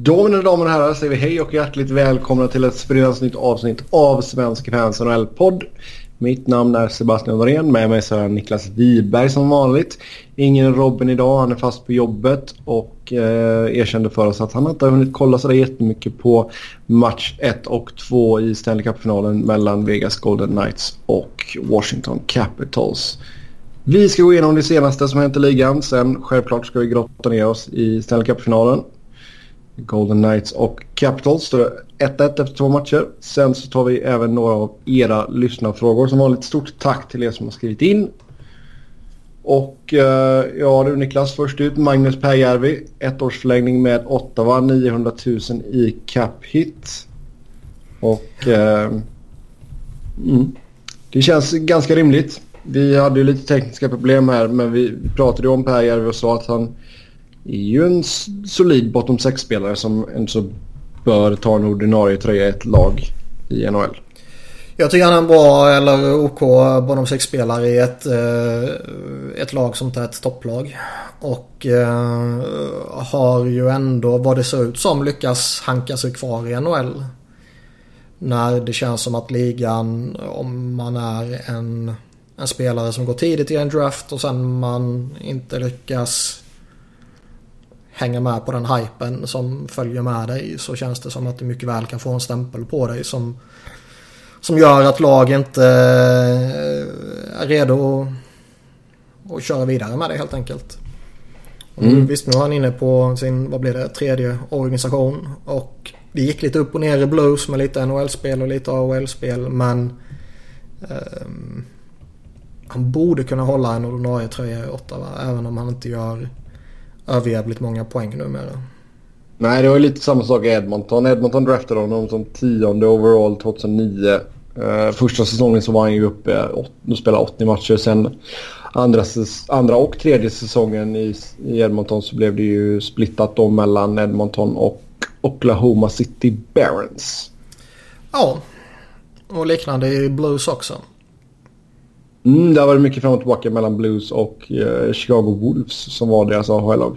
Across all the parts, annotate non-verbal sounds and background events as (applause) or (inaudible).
Då mina damer och herrar säger vi hej och hjärtligt välkomna till ett sprillans nytt avsnitt av Svenska fans NHL-podd. Mitt namn är Sebastian Norén, med mig så är Niklas Wiberg som vanligt. Ingen Robin idag, han är fast på jobbet och eh, erkände för oss att han inte har hunnit kolla sådär jättemycket på match 1 och 2 i Stanley Cup-finalen mellan Vegas Golden Knights och Washington Capitals. Vi ska gå igenom det senaste som hänt i ligan. Sen självklart ska vi grotta ner oss i Stanley Cup-finalen. Golden Knights och Capitals står 1-1 efter två matcher. Sen så tar vi även några av era lyssnarfrågor. Som vanligt stort tack till er som har skrivit in. Och eh, ja du Niklas, först ut Magnus Pääjärvi. Ett års förlängning med Ottawa, 900 000 i cap hit. Och eh, mm, det känns ganska rimligt. Vi hade ju lite tekniska problem här men vi pratade om Pääjärvi och sa att han är ju en solid bottom 6-spelare som så bör ta en ordinarie tröja i ett lag i NHL. Jag tycker han är en bra eller OK bottom 6-spelare i ett, eh, ett lag som är ett topplag. Och eh, har ju ändå vad det ser ut som lyckas hanka sig kvar i NHL. När det känns som att ligan, om man är en, en spelare som går tidigt i en draft och sen man inte lyckas hänga med på den hypen som följer med dig så känns det som att du mycket väl kan få en stämpel på dig som, som gör att lag inte eh, är redo att, att köra vidare med dig helt enkelt. Mm. Visst, nu är han inne på sin, vad blir det, tredje organisation och det gick lite upp och ner i Blues med lite NHL-spel och lite AHL-spel men um, han borde kunna hålla en ordinarie tröja i Ottawa även om han inte gör överjävligt många poäng numera. Nej, det var lite samma sak i Edmonton. Edmonton draftade honom som tionde overall 2009. Uh, eh, första säsongen så var han ju uppe och spelade 80 matcher. Sen andra, andra och tredje säsongen i, i Edmonton så blev det ju splittat då mellan Edmonton och Oklahoma City Barons. Ja, och liknande i Blues också. Mm, det har varit mycket fram och tillbaka mellan Blues och eh, Chicago Wolves som var deras AHL-lag.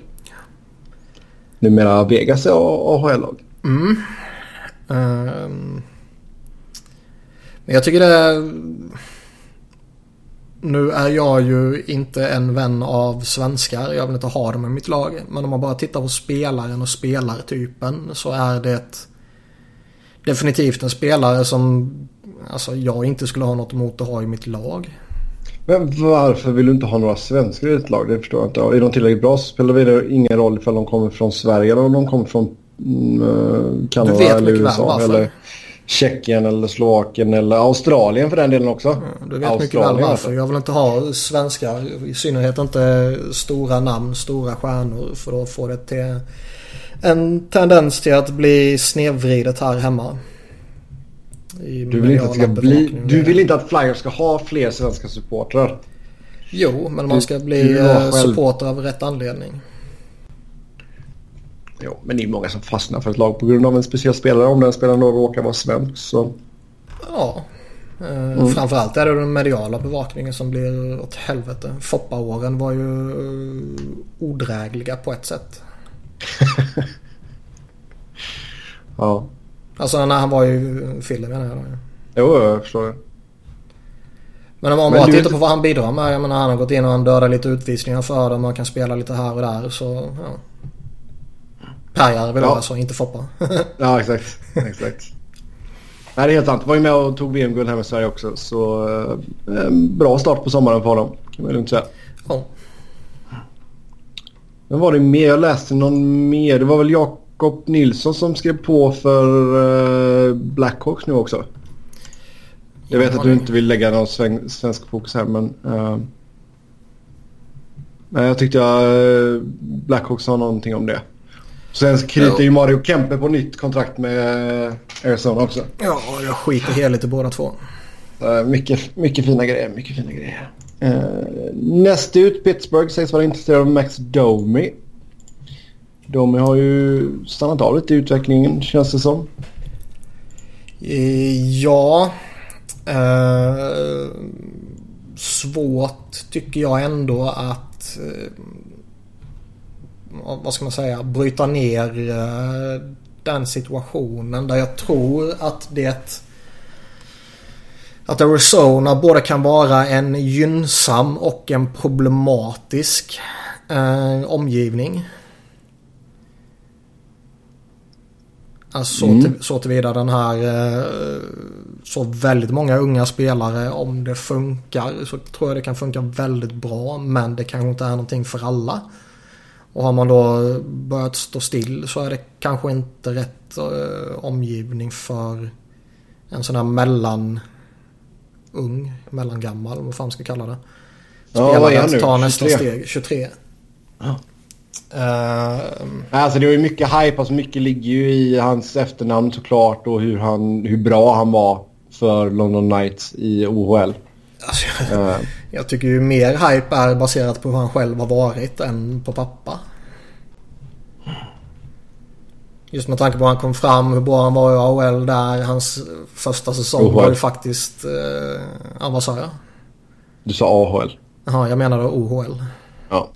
Numera Vegas är AHL-lag. Mm. Um, men jag tycker det är... Nu är jag ju inte en vän av svenskar. Jag vill inte ha dem i mitt lag. Men om man bara tittar på spelaren och spelartypen så är det definitivt en spelare som alltså, jag inte skulle ha något emot att ha i mitt lag. Men varför vill du inte ha några svenskar i ditt lag? Det förstår jag inte. Är de tillräckligt bra så spelar det ingen roll ifall de kommer från Sverige eller om de kommer från mm, Kanada eller USA. Eller Tjeckien eller Slovakien eller Australien för den delen också. Ja, du vet Australien mycket väl varför. Jag vill inte ha svenskar. I synnerhet inte stora namn, stora stjärnor. För då får det till en tendens till att bli snedvridet här hemma. Du vill, inte att ska bli, du vill inte att Flyers ska ha fler svenska supportrar? Jo, men man ska bli eh, supporter av rätt anledning. Jo, men det är många som fastnar för ett lag på grund av en speciell spelare. Om den spelaren då råkar vara svensk så... Ja. Eh, mm. Framförallt är det den mediala bevakningen som blir åt helvete. Foppa-åren var ju uh, odrägliga på ett sätt. (laughs) ja. Alltså när han var i Fille menar jag. Jo, jag förstår det. Men om man bara tittar på vad han bidrar med. Jag menar han har gått in och han dödar lite utvisningar för dem och kan spela lite här och där. Så ja. Perjar vill ja. alltså, inte Foppa. (laughs) ja, exakt. exakt. Nej, det är helt sant. Var ju med och tog VM-guld här med Sverige också. Så eh, bra start på sommaren för honom. Kan man lugnt säga. Ja. Men var det mer? Jag läste någon mer. Det var väl jag Jakob Nilsson som skrev på för uh, Blackhawks nu också. Jag vet att du inte vill lägga någon sven svensk fokus här men... Uh, men jag tyckte uh, Blackhawks sa någonting om det. Sen knyter ju Mario Kempe på nytt kontrakt med Arizona också. Ja, jag skiter heligt i båda två. Uh, mycket, mycket fina grejer, mycket fina grejer. Uh, näst ut Pittsburgh sägs vara intresserad av Max Domi. De har ju stannat av lite i utvecklingen känns det som. Eh, ja. Eh, svårt tycker jag ändå att eh, vad ska man säga, bryta ner eh, den situationen där jag tror att det att Arizona både kan vara en gynnsam och en problematisk eh, omgivning. Alltså så, mm. till, så tillvida den här eh, så väldigt många unga spelare om det funkar så tror jag det kan funka väldigt bra men det kanske inte är någonting för alla. Och har man då börjat stå still så är det kanske inte rätt eh, omgivning för en sån här mellan ung, mellangammal, vad fan ska kalla det. Spelare ja, att ta nästa 23. steg, 23. Ja. Uh, alltså det var ju mycket hype, alltså mycket ligger ju i hans efternamn såklart och hur, han, hur bra han var för London Knights i OHL. Alltså, jag, uh. jag tycker ju mer hype är baserat på hur han själv har varit än på pappa. Just med tanke på hur han kom fram, hur bra han var i AHL där. Hans första säsong OHL. var ju faktiskt... Eh, ja, vad sa jag? Du sa AHL. Jaha, jag menade OHL. Ja.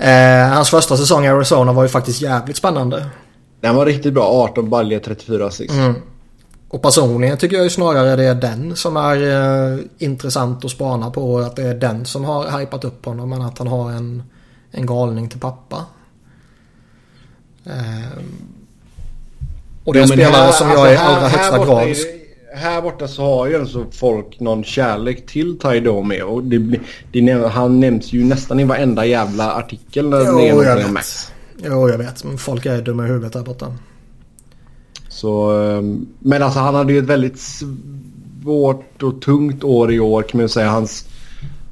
Eh, hans första säsong i Arizona var ju faktiskt jävligt spännande. Den var riktigt bra. 18 baljor, 34 assist. Mm. Och personligen tycker jag ju snarare det är den som är eh, intressant att spana på. Att det är den som har hypat upp honom. Men att han har en, en galning till pappa. Eh, och det är en spelare här, som jag alltså, i allra högsta grad... Är, här borta så har ju alltså folk någon kärlek till Ty Domi och det, det, han nämns ju nästan i varenda jävla artikel när jo, det är jag vet. Max. Jo, jag vet. Men folk är dumma i huvudet där borta. Så, ehm, men alltså han hade ju ett väldigt svårt och tungt år i år kan man säga. Hans,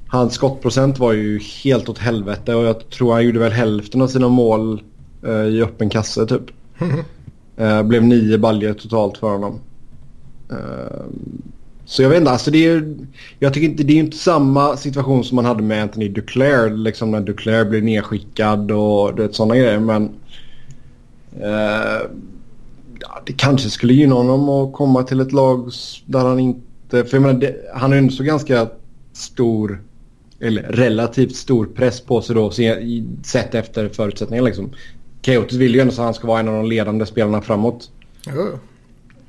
hans skottprocent var ju helt åt helvete och jag tror han gjorde väl hälften av sina mål uh, i öppen kasse typ. Uh, (laughs) blev nio baljer totalt för honom. Eh, så jag vet inte, alltså det är, jag tycker inte det är inte samma situation som man hade med Anthony Duclair. Liksom när Duclair blev nedskickad och det, sådana grejer. Men eh, det kanske skulle gynna honom att komma till ett lag där han inte... För jag menar, det, han har ju så ganska stor, eller relativt stor press på sig då sett efter förutsättningar liksom. Coyotes vill ju ändå att han ska vara en av de ledande spelarna framåt. Mm.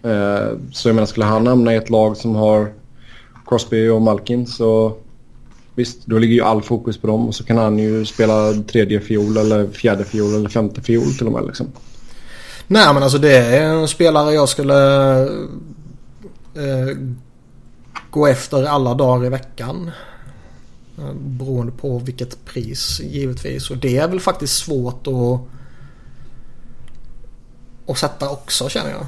Eh, så jag menar, skulle han hamna i ett lag som har Crosby och Malkin så visst, då ligger ju all fokus på dem och så kan han ju spela tredje fiol eller fjärde fiol eller femte fiol till och med liksom. Nej men alltså det är en spelare jag skulle eh, gå efter alla dagar i veckan. Eh, beroende på vilket pris givetvis och det är väl faktiskt svårt att att sätta också känner jag.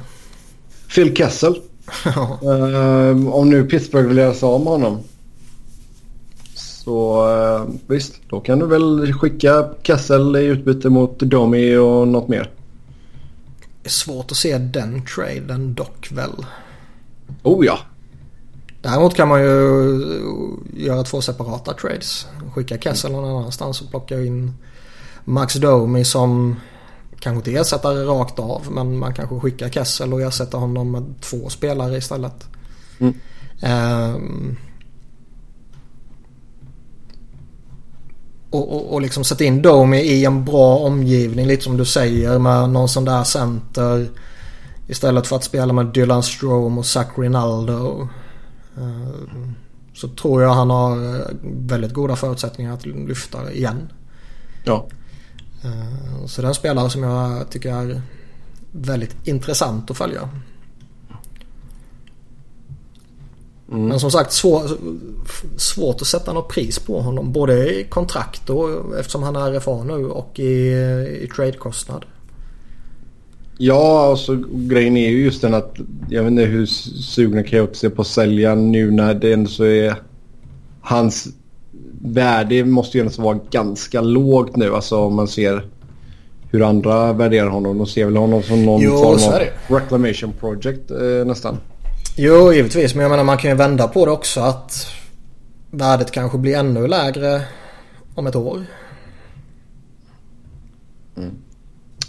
Phil Kessel. uh, om nu Pittsburgh vill göra sig av med honom. Så uh, visst, då kan du väl skicka Kessel i utbyte mot Domi och något mer. Det är svårt att se den traden dock väl. Oh ja. Däremot kan man ju göra två separata trades. Skicka Kessel någon annanstans och plocka in Max Domi som kanske inte ersättare rakt av men man kanske skickar Kessel och ersätter honom med två spelare istället. Mm. Um, och, och, och liksom sätta in Domi i en bra omgivning lite som du säger med någon sån där center. Istället för att spela med Dylan Strome och Zach Rinaldo. Um, så tror jag han har väldigt goda förutsättningar att lyfta igen. Ja. Eh, så det är en spelare som jag tycker är väldigt intressant att följa. Mm. Men som sagt svår, svårt att sätta något pris på honom. Både i kontrakt och eftersom han är RFA nu och i, i tradekostnad. Ja, alltså grejen är ju just den att jag vet inte hur sugna Coyotes är på att sälja nu när det ändå så är hans värde måste ju vara ganska lågt nu. Alltså om man ser hur andra värderar honom. De ser väl honom som någon jo, form av reclamation project eh, nästan. Jo, givetvis. Men jag menar man kan ju vända på det också att värdet kanske blir ännu lägre om ett år. Mm.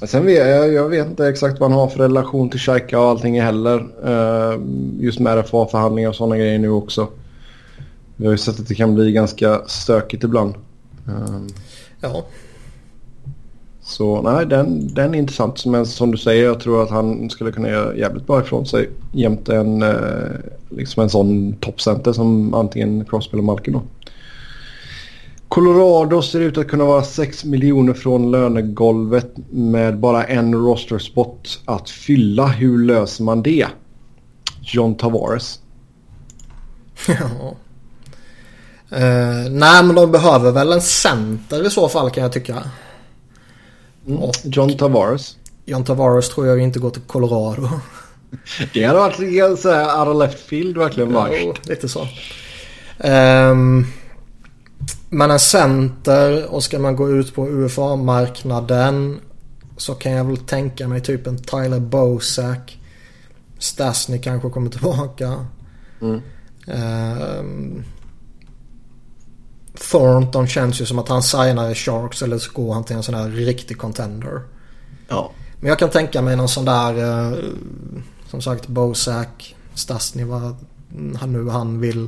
Sen vet jag, jag vet inte exakt vad han har för relation till Shaika och allting heller. Uh, just med RFA-förhandlingar och sådana grejer nu också. Vi har ju sett att det kan bli ganska stökigt ibland. Um, ja. Så nej, den, den är intressant. Men som du säger, jag tror att han skulle kunna göra jävligt bra ifrån sig jämte en, eh, liksom en sån toppcenter som antingen Crosby eller Malkin då. Colorado ser ut att kunna vara 6 miljoner från lönegolvet med bara en roster spot att fylla. Hur löser man det? John Tavares. (laughs) Ja. Uh, nej men de behöver väl en center i så fall kan jag tycka. Mm. John Tavares. John Tavares tror jag inte går till Colorado. Det hade varit så här out of left field verkligen varit. Ja, lite så. Um, men en center och ska man gå ut på UFA-marknaden så kan jag väl tänka mig typ en Tyler Bosak. Stasny kanske kommer tillbaka. Mm. Um, Thornton känns ju som att han signar i Sharks eller så går han till en sån här riktig contender. Ja. Men jag kan tänka mig någon sån där uh, som sagt Bosak, Stasny vad han nu han vill.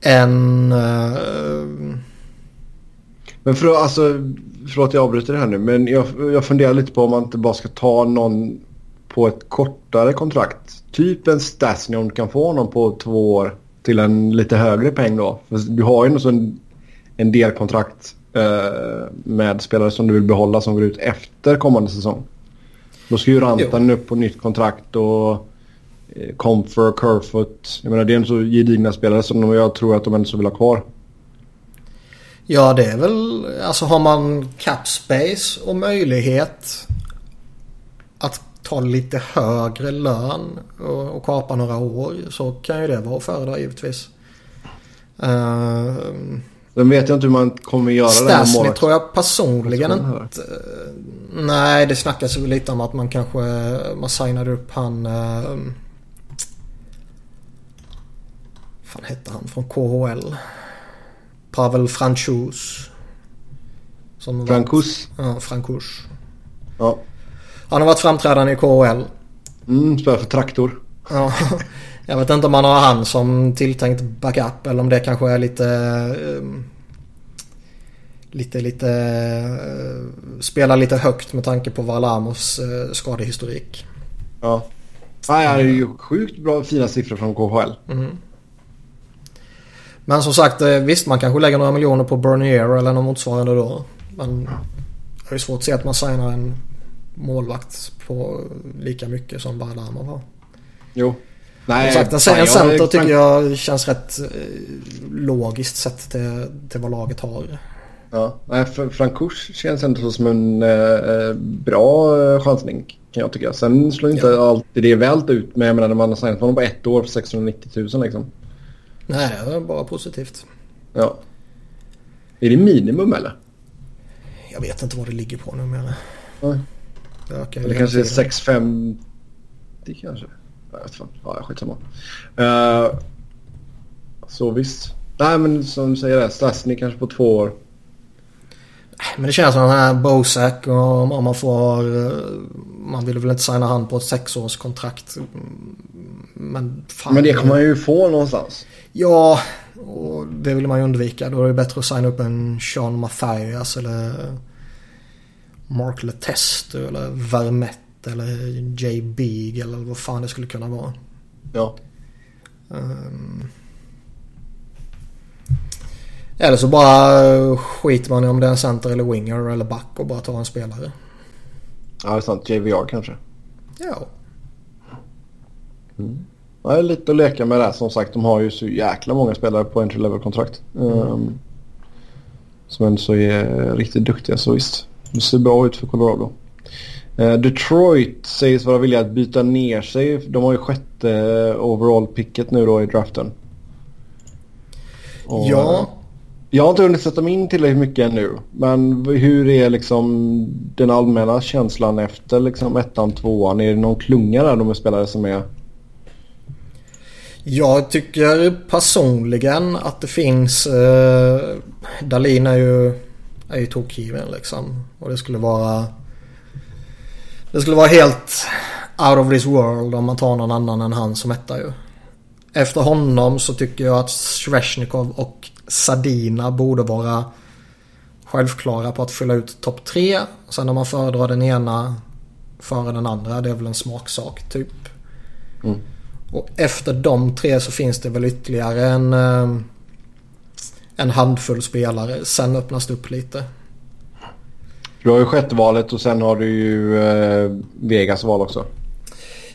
En... Uh, men för att, alltså, förlåt jag avbryter det här nu men jag, jag funderar lite på om man inte bara ska ta någon på ett kortare kontrakt. Typ en Stasny om du kan få honom på två år till en lite högre peng då. Du har ju en, en del kontrakt eh, med spelare som du vill behålla som går ut efter kommande säsong. Då ska ju Rantanen upp på nytt kontrakt och eh, Comfer, Kerfoot. Jag menar det är en så gedigna spelare som jag tror att de ändå vill ha kvar. Ja det är väl, alltså har man cap space och möjlighet att ta lite högre lön och, och kapa några år så kan ju det vara att föredra givetvis. Uh, Sen vet jag inte hur man kommer göra Stasny det tror jag personligen inte... Nej, det snackas väl lite om att man kanske... Man signade upp han... Uh, fan hette han från KHL? Pavel Franchus. Frankus? Ja, Frankus. Ja. Han har varit framträdande i KHL. Mm, spelar för Traktor. Ja, jag vet inte om man har han som tilltänkt backup eller om det kanske är lite... Um, lite, lite... Uh, spelar lite högt med tanke på Varlamos uh, skadehistorik. Ja. Det är ju sjukt bra fina siffror från KHL. Mm. Men som sagt, eh, visst man kanske lägger några miljoner på Bernier eller något motsvarande då. Men det är svårt att se att man signar en målvakt på lika mycket som Varlamov har. Jo. Nej, sagt, en, en center tycker jag känns rätt eh, logiskt sett till, till vad laget har. Ja, nej, Frankush känns ändå som en eh, bra eh, chansning kan jag tycka. Sen slår inte ja. alltid det vält ut med jag menar när man har signat honom på ett år för 690 000 liksom. Nej, det är bara positivt. Ja. Är det minimum eller? Jag vet inte vad det ligger på nu med Nej. Det ökar Eller kanske är 6,50 kanske. Jag vet fan. Ja, skitsamma. Uh, så visst. Nej men som du säger det. Stasny kanske på två år. Men det känns som den här Bosak och om man får... Man vill väl inte signa han på ett sexårskontrakt. Men fan. Men det kommer man ju få någonstans. Ja, och det vill man ju undvika. Då är det bättre att signa upp en Sean Mathias eller Mark Letestu eller Vermette eller J. Big eller vad fan det skulle kunna vara. Ja. Um, eller så bara skiter man i om det är en center eller winger eller back och bara tar en spelare. Ja, det är sant. JVR kanske. Ja. Mm. Ja, det är lite att leka med det. Som sagt, de har ju så jäkla många spelare på entry level-kontrakt. Mm. Um, som ändå så är riktigt duktiga, så visst. Det ser bra ut för Colorado. Uh, Detroit sägs vara villiga att byta ner sig. De har ju sjätte uh, overall-picket nu då i draften. Och, ja. Jag har inte hunnit sätta mig in tillräckligt mycket ännu. Men hur är liksom den allmänna känslan efter liksom ettan, tvåan? Är det någon klunga där de är spelare som är jag tycker personligen att det finns... Eh, Dalin är ju, är ju tokgiven liksom. Och det skulle vara... Det skulle vara helt out of this world om man tar någon annan än han som etta ju. Efter honom så tycker jag att Sveshnikov och Sadina borde vara självklara på att fylla ut topp tre. Sen om man föredrar den ena före den andra, det är väl en smaksak typ. Mm. Och efter de tre så finns det väl ytterligare en, eh, en handfull spelare. Sen öppnas det upp lite. Du har ju sjätte valet och sen har du ju eh, Vegas val också.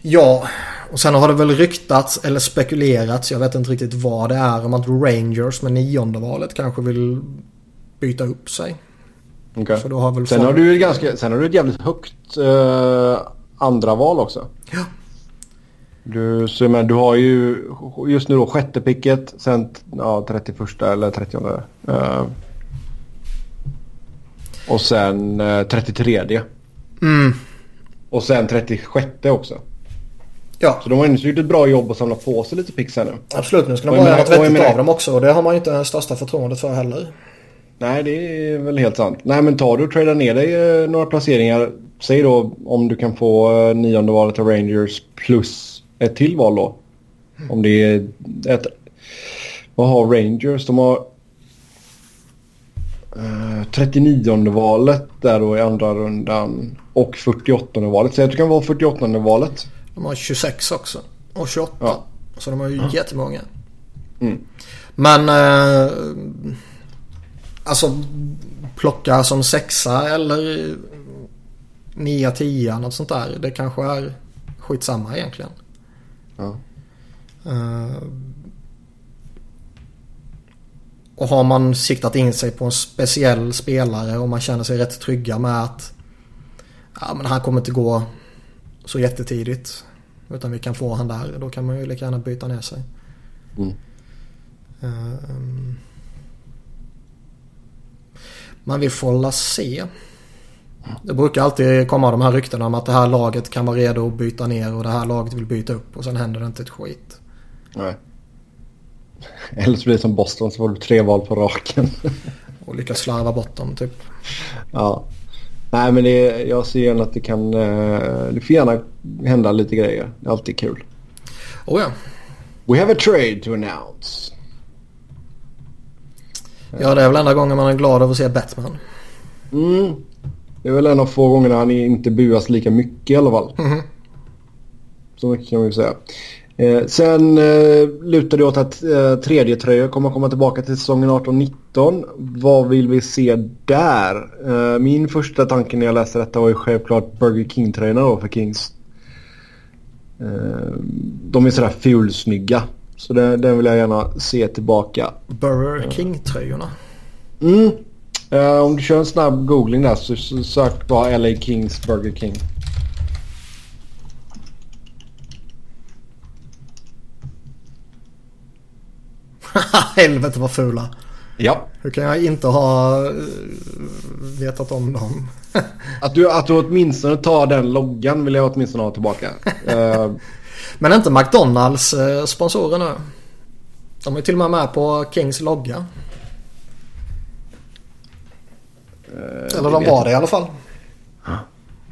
Ja, och sen har det väl ryktats eller spekulerats, jag vet inte riktigt vad det är, om att Rangers med nionde valet kanske vill byta upp sig. Okay. Så då har väl sen, folk- har du ganska, sen har du ett jävligt högt eh, andra val också. Ja. Du, så, men, du har ju just nu då sjätte picket, sen ja, 31 eller 30. Eh, och sen eh, 33. Mm. Och sen 36 också. Ja, Så de har ändå gjort ett bra jobb att samla på sig lite picks här nu. absolut. Nu ska de menar- något vettigt menar- av dem också. Och det har man ju inte det största förtroendet för heller. Nej, det är väl helt sant. Nej, men tar du och tradar ner dig eh, några placeringar. Säg då om du kan få eh, nionde valet av Rangers plus ett till val då. Om det är ett... Vad har Rangers? De har... eh, 39 valet där då i andra rundan. Och 48 valet. Säg att du kan vara 48 valet. De har 26 också. Och 28. Ja. Så de har ju jättemånga. Mm. Men... Eh, alltså plocka som sexa eller nia, tia, något sånt där. Det kanske är skitsamma egentligen. Ja. Eh, och har man siktat in sig på en speciell spelare och man känner sig rätt trygga med att ja, men han kommer inte gå så jättetidigt. Utan vi kan få han där. Då kan man ju lika gärna byta ner sig. Mm. Ehm. Men vi får la se. Det brukar alltid komma de här ryktena om att det här laget kan vara redo att byta ner och det här laget vill byta upp och sen händer det inte ett skit. Nej. (laughs) Eller så blir det som Boston så får du tre val på raken. (laughs) Och lyckas slarva bort dem typ. Ja. Nej men det, jag ser gärna att det kan... eh, Det får gärna hända lite grejer. Det är alltid kul. Oh ja. We have a trade to announce. Ja det är väl enda gången man är glad över att se Batman. Mm. Det är väl en av få gångerna han inte buas lika mycket i alla fall. Mhm. Så mycket kan vi säga. Eh, sen eh, lutar det åt att eh, tredje tröja kommer komma tillbaka till säsongen 18-19. Vad vill vi se där? Eh, min första tanke när jag läste detta var ju självklart Burger King-tröjorna då för Kings. Eh, de är sådär fulsnygga. Så det, den vill jag gärna se tillbaka. Burger King-tröjorna. Mm. Eh, om du kör en snabb googling där så, så sök bara LA Kings Burger King. (laughs) Helvete vad fula. Ja. Hur kan jag inte ha eh, vetat om dem? (laughs) Att du, att du åtminstone tar den loggan vill jag åtminstone ha tillbaka. (laughs) Eh, Men inte McDonalds eh, sponsorer nu? De är till och med med på Kings logga. eh, Eller de var jag. det i alla fall.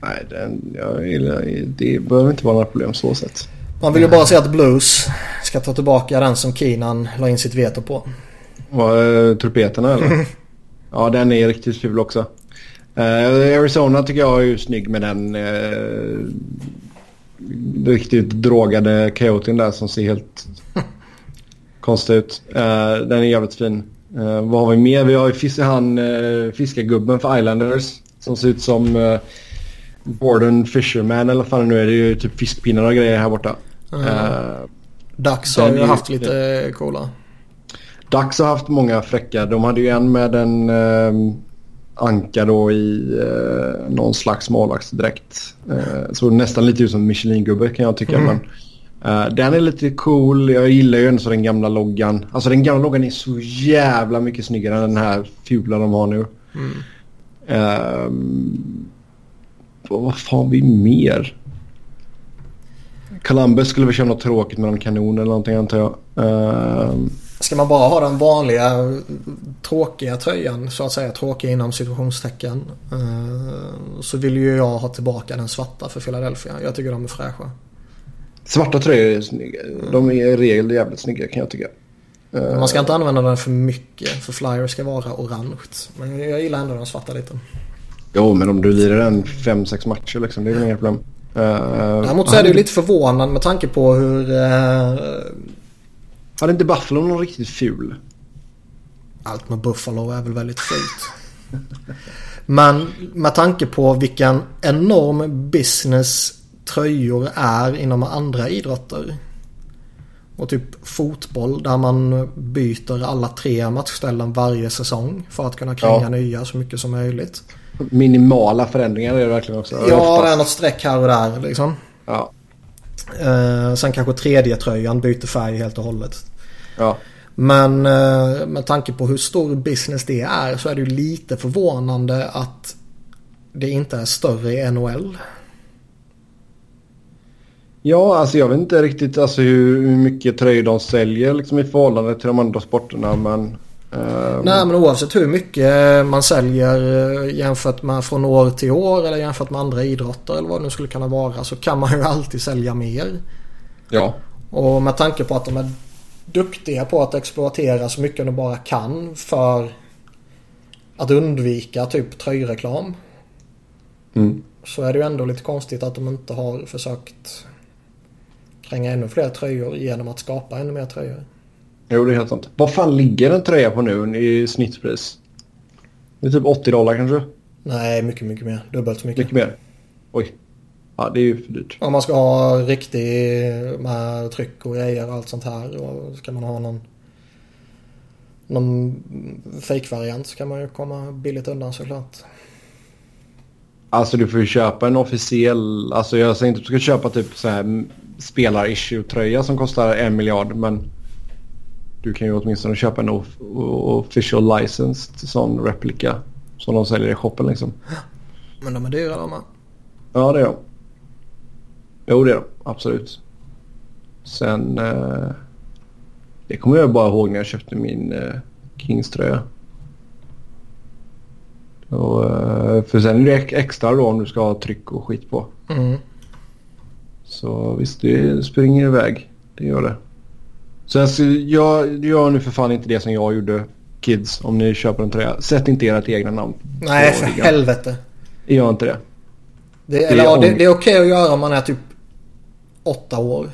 Nej, den, jag, gillar- det behöver inte vara några problem så sett. Man vill ju bara se att Blues ska ta tillbaka den som Keenan la in sitt veto på. Vad, eh, trupeterna eller? (laughs) ja, den är riktigt ful också. Eh, Arizona tycker jag är ju snygg med den eh, riktigt drogade coyoten där som ser helt (laughs) konstig ut. Den är jävligt fin. Vad har vi mer? Vi har ju fis- han uh, fiskargubben för Islanders som ser ut som uh, Gordon Fisherman eller vad fan nu är. Det är ju typ fiskpinnar och grejer här borta. Mm. Eh, Dax har ju haft lite coola. Dax har haft många fräcka. De hade ju en med en eh, anka då i eh, någon slags målvaktsdräkt. Eh, såg nästan lite ut som Michelin-gubbe kan jag tycka. Mm. Men, eh, den är lite cool. Jag gillar ju ändå så den gamla loggan. Alltså den gamla loggan är så jävla mycket snyggare än den här fula de har nu. Mm. Ehm, vad fan vi mer? Columbus skulle väl köra något tråkigt med någon kanon eller någonting antar jag. Ehm, Ska man bara ha den vanliga tråkiga tröjan så att säga. Tråkiga inom situationstecken. eh, Så vill ju jag ha tillbaka den svarta för Philadelphia. Jag tycker de är fräscha. Svarta tröjor är snygga. De är i regel jävligt snygga kan jag tycka. Man ska inte använda den för mycket för Flyers ska vara orange. Men jag gillar ändå den svarta lite. Jo, men om du lirar den 5-6 matcher liksom, det är väl inga problem. Uh, Däremot så är det ju lite förvånande med tanke på hur... Uh, hade inte Buffalo någon riktigt ful? Allt med Buffalo är väl väldigt fult. (laughs) Men med tanke på vilken enorm business tröjor är inom andra idrotter. Och typ fotboll där man byter alla tre matchställen varje säsong för att kunna kränga ja. nya så mycket som möjligt. Minimala förändringar är det verkligen också. Ja, det är något streck här och där liksom. Ja. Eh, sen kanske tredje tröjan byter färg helt och hållet. Ja. Men eh, med tanke på hur stor business det är så är det ju lite förvånande att det inte är större i NHL. Ja, alltså jag vet inte riktigt alltså, hur, mycket tröjor de säljer liksom, i förhållande till de andra sporterna. Men. Nej, men oavsett hur mycket man säljer eh, jämfört med från år till år eller jämfört med andra idrotter eller vad det nu skulle kunna vara så kan man ju alltid sälja mer. Ja. Och med tanke på att de är duktiga på att exploatera så mycket de bara kan för att undvika typ tröjreklam. Mm. Så är det ju ändå lite konstigt att de inte har försökt kränga ännu fler tröjor genom att skapa ännu mer tröjor. Jo, det är helt sant. Vad fan ligger en tröja på nu i snittpris? Det är typ 80 dollar kanske? Nej, mycket, mycket mer. Dubbelt så mycket. Mycket mer? Oj. Ja, det är ju för dyrt. Om man ska ha riktig med tryck och grejer och allt sånt här. Och ska man ha någon någon fake-variant så kan man ju komma billigt undan såklart. Alltså du får ju köpa en officiell, alltså jag säger inte att du ska köpa typ så här spelar-issue-tröja som kostar en miljard men du kan ju åtminstone köpa en official licensed sån replika som de säljer i shoppen liksom. Men de är dyra de med. Ja det är de. Jo det är de, absolut. Sen... Eh, det kommer jag bara ihåg när jag köpte min eh, Kings-tröja. Och, eh, för sen är det extra då om du ska ha tryck och skit på. Mm. Så visst, det springer iväg. Det gör det. Så alltså, jag gör nu för fan inte det som jag gjorde kids om ni köper en tröja. Sätt inte ert egna namn. Nej, för helvete. Gör inte det. Det, eller, det, ja, det, det är okej att göra om man är typ åtta år.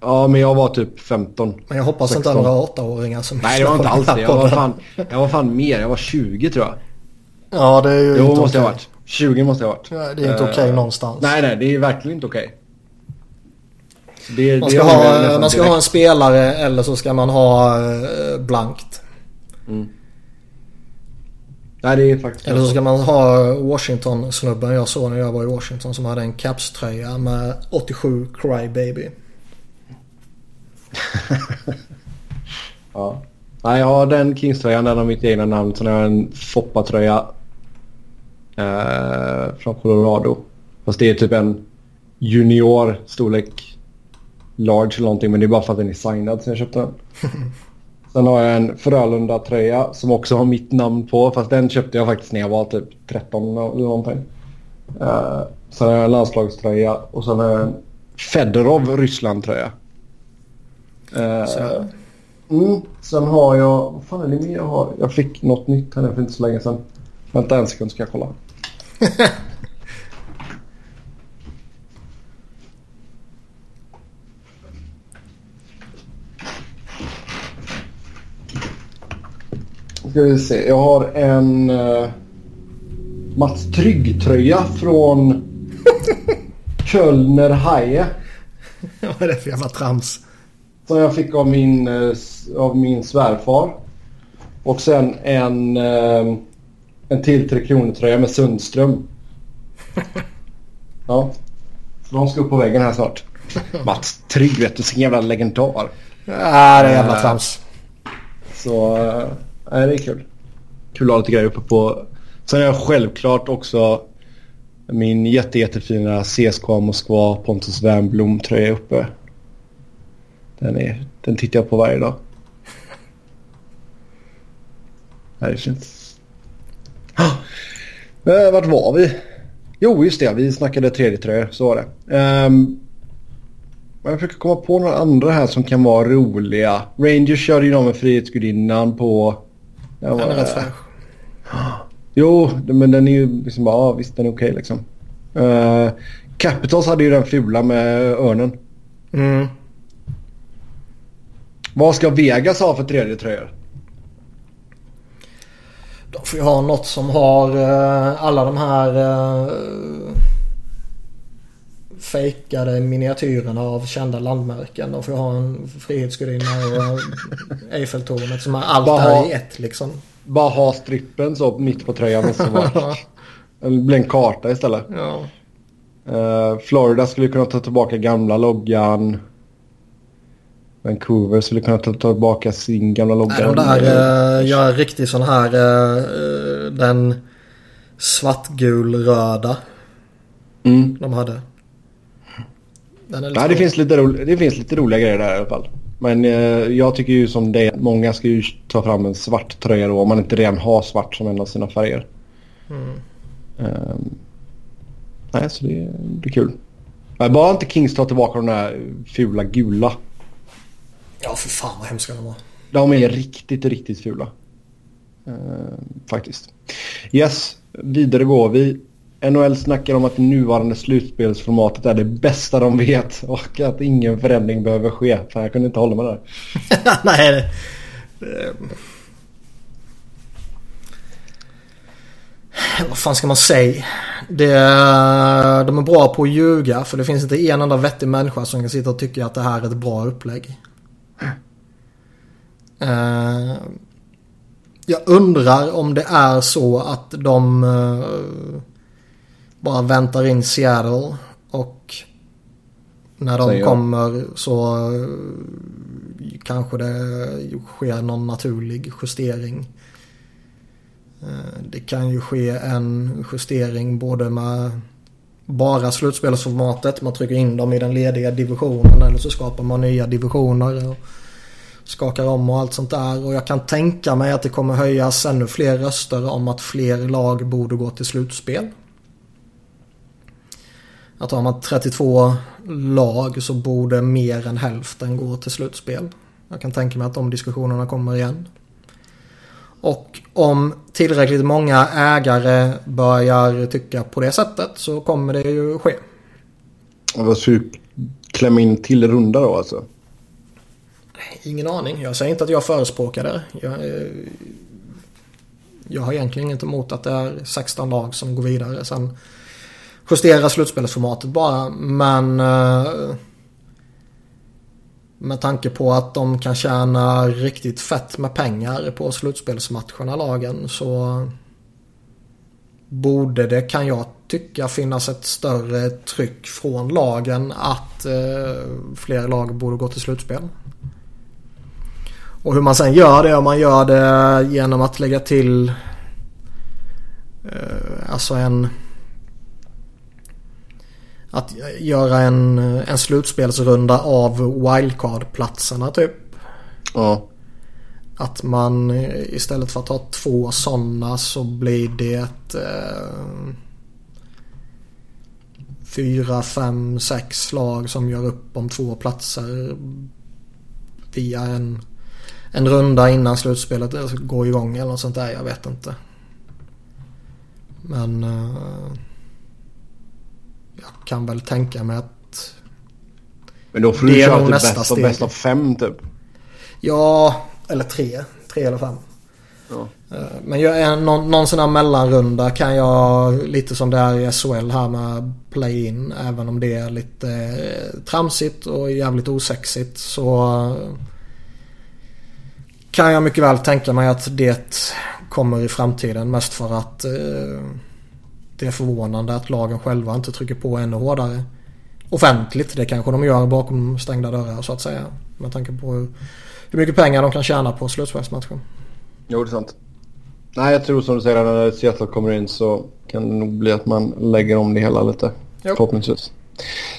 Ja, men jag var typ 15. Men jag hoppas 16. inte att några åttaåringar som Nej, det var inte alls det. Jag var, fan, jag var fan mer. Jag var 20 tror jag. Ja, det är ju jo, inte måste jag ha varit. 20 måste jag ha varit. Ja, det är inte uh, okej okay någonstans. Nej, nej, det är verkligen inte okej. Okay. Man ska, ha, man ska ha en spelare eller så ska man ha uh, blankt. Mm. Nej, det är faktiskt Eller så ska man ha Washington-snubben jag såg när jag var i Washington som hade en Caps-tröja med 87 Crybaby. (laughs) ja. Nej, jag har den Kings-tröjan, den har mitt egna namn. Sen har jag en Foppa-tröja eh, från Colorado. Fast det är typ en junior storlek large eller någonting. Men det är bara för att den är signad sen jag köpte den. (laughs) Sen har jag en Frölunda-tröja som också har mitt namn på. Fast den köpte jag faktiskt när jag var typ 13 eller någonting. Uh, sen har jag en landslagströja och sen har jag en Fedorov Ryssland-tröja. Uh, mm, sen har jag... Vad fan är det mer jag har? Jag fick något nytt här för inte så länge sedan. Vänta en sekund ska jag kolla. (laughs) ska vi se. Jag har en uh, Mats Trygg-tröja från (laughs) Kölner Haie. Vad är det för jävla trams? Som jag fick av min, uh, av min svärfar. Och sen en, uh, en till Tre Kronor-tröja med Sundström. (laughs) ja. Så de ska upp på väggen här snart. (laughs) Mats Trygg vet du, sin jävla legendar. Ja, det är jävla trams. Så nej, det är kul. Kul att ha lite grejer uppe på. Sen har jag självklart också min jätte, jättefina CSKA Moskva Pontus Wernbloom tröja uppe. Den, är, den tittar jag på varje dag. Det är fint. Ah, eh, vart var vi? Jo, just det. Vi snackade tredje tröjor. Så var det. Um, Jag försöker komma på några andra här som kan vara roliga. Rangers körde ju någon med Frihetsgudinnan på... Den är rätt fräsch. Jo, men den är ju liksom bara, ja visst den är okej okay, liksom. Uh, Capitals hade ju den fula med örnen. Mm. Vad ska Vegas ha för tredje tröjor? De får ju ha något som har uh, alla de här uh, fejkade miniatyrerna av kända landmärken. De får ha en Frihetsgudinna och Eiffeltornet som är allt där i ett liksom. Bara ha strippen så mitt på tröjan. Så bara, (laughs) det blir en karta istället. Ja. Uh, Florida skulle kunna ta tillbaka gamla loggan. Vancouver skulle kunna ta tillbaka sin gamla logga. Nej, de där uh, gör riktigt sån här uh, den svartgul-röda. Mm. De hade. Nej, det finns, lite det finns lite roliga grejer där i alla fall. Men eh, jag tycker ju som det många ska ju ta fram en svart tröja då om man inte redan har svart som en av sina färger. Mm. Um, nej, så det, det är kul. Bara inte Kings tar tillbaka de där fula gula. Ja, för fan vad hemska de var. De är riktigt, riktigt fula. Uh, faktiskt. Yes, vidare går vi. NHL snackar om att det nuvarande slutspelsformatet är det bästa de vet (laughs) och att ingen förändring behöver ske. Fan, jag kunde inte hålla mig där. (laughs) Nej. Det, det... Vad fan ska man säga? Det, de är bra på att ljuga för det finns inte en enda vettig människa som kan sitta och tycka att det här är ett bra upplägg. Uh, jag undrar om det är så att de uh, bara väntar in Seattle och när de kommer så uh, kanske det sker någon naturlig justering. Det kan ju ske en justering både med bara slutspelsformatet. Man trycker in dem i den lediga divisionen eller så skapar man nya divisioner. Och skakar om och allt sånt där. Och jag kan tänka mig att det kommer höjas ännu fler röster om att fler lag borde gå till slutspel. Att har man 32 lag så borde mer än hälften gå till slutspel. Jag kan tänka mig att de diskussionerna kommer igen. Och om tillräckligt många ägare börjar tycka på det sättet så kommer det ju ske. Vad ska du klämma in till runda då alltså? Ingen aning. Jag säger inte att jag förespråkar det. Jag, eh, jag har egentligen inget emot att det är 16 lag som går vidare. Sen justera slutspelsformatet bara. Men eh, med tanke på att de kan tjäna riktigt fett med pengar på slutspelsmatcherna lagen så borde det kan jag tycka finnas ett större tryck från lagen att eh, fler lag borde gå till slutspel. Och hur man sen gör det, om man gör det genom att lägga till eh, alltså en att göra en, en slutspelsrunda av wildcard-platserna typ. Ja. Att man istället för att ha två sådana så blir det eh, fyra, fem, sex lag som gör upp om två platser via en, en runda innan slutspelet går igång eller något sånt där. Jag vet inte. Men eh, kan väl tänka mig att Men då får du köra till bäst av bäst av fem typ. Ja, eller tre. Tre eller fem. Ja. Eh, men jag någon, någon sån här mellanrunda kan jag lite som det är i SHL här med play-in. Även om det är lite eh, tramsigt och jävligt osexigt så kan jag mycket väl tänka mig att det kommer i framtiden. Mest för att eh, det är förvånande att lagen själva inte trycker på ännu hårdare. Offentligt, det kanske de gör bakom stängda dörrar så att säga. Med tanke på hur, hur mycket pengar de kan tjäna på slutspelsmatchen. Jo, det är sant. Nej, jag tror som du säger när Seattle kommer in så kan det nog bli att man lägger om det hela lite. Jo. Förhoppningsvis.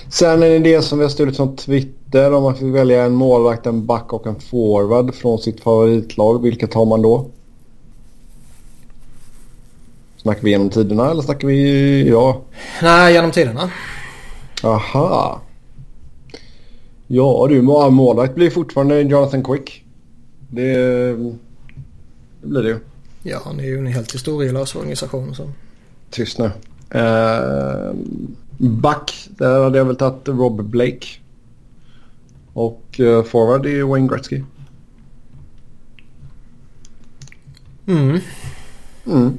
Sen är det det som vi har stulit från Twitter om man fick välja en målvakt, en back och en forward från sitt favoritlag. Vilket tar man då? Snackar vi genom tiderna eller snackar vi ja? Nej, genom tiderna. Aha. Ja du, målvakt blir fortfarande Jonathan Quick. Det, det blir det ju. Ja, han är ju en helt historielös organisation. Så. Tyst nu. Uh, back, där hade jag väl tagit Rob Blake. Och uh, forward är Wayne Gretzky. Mm. Mm.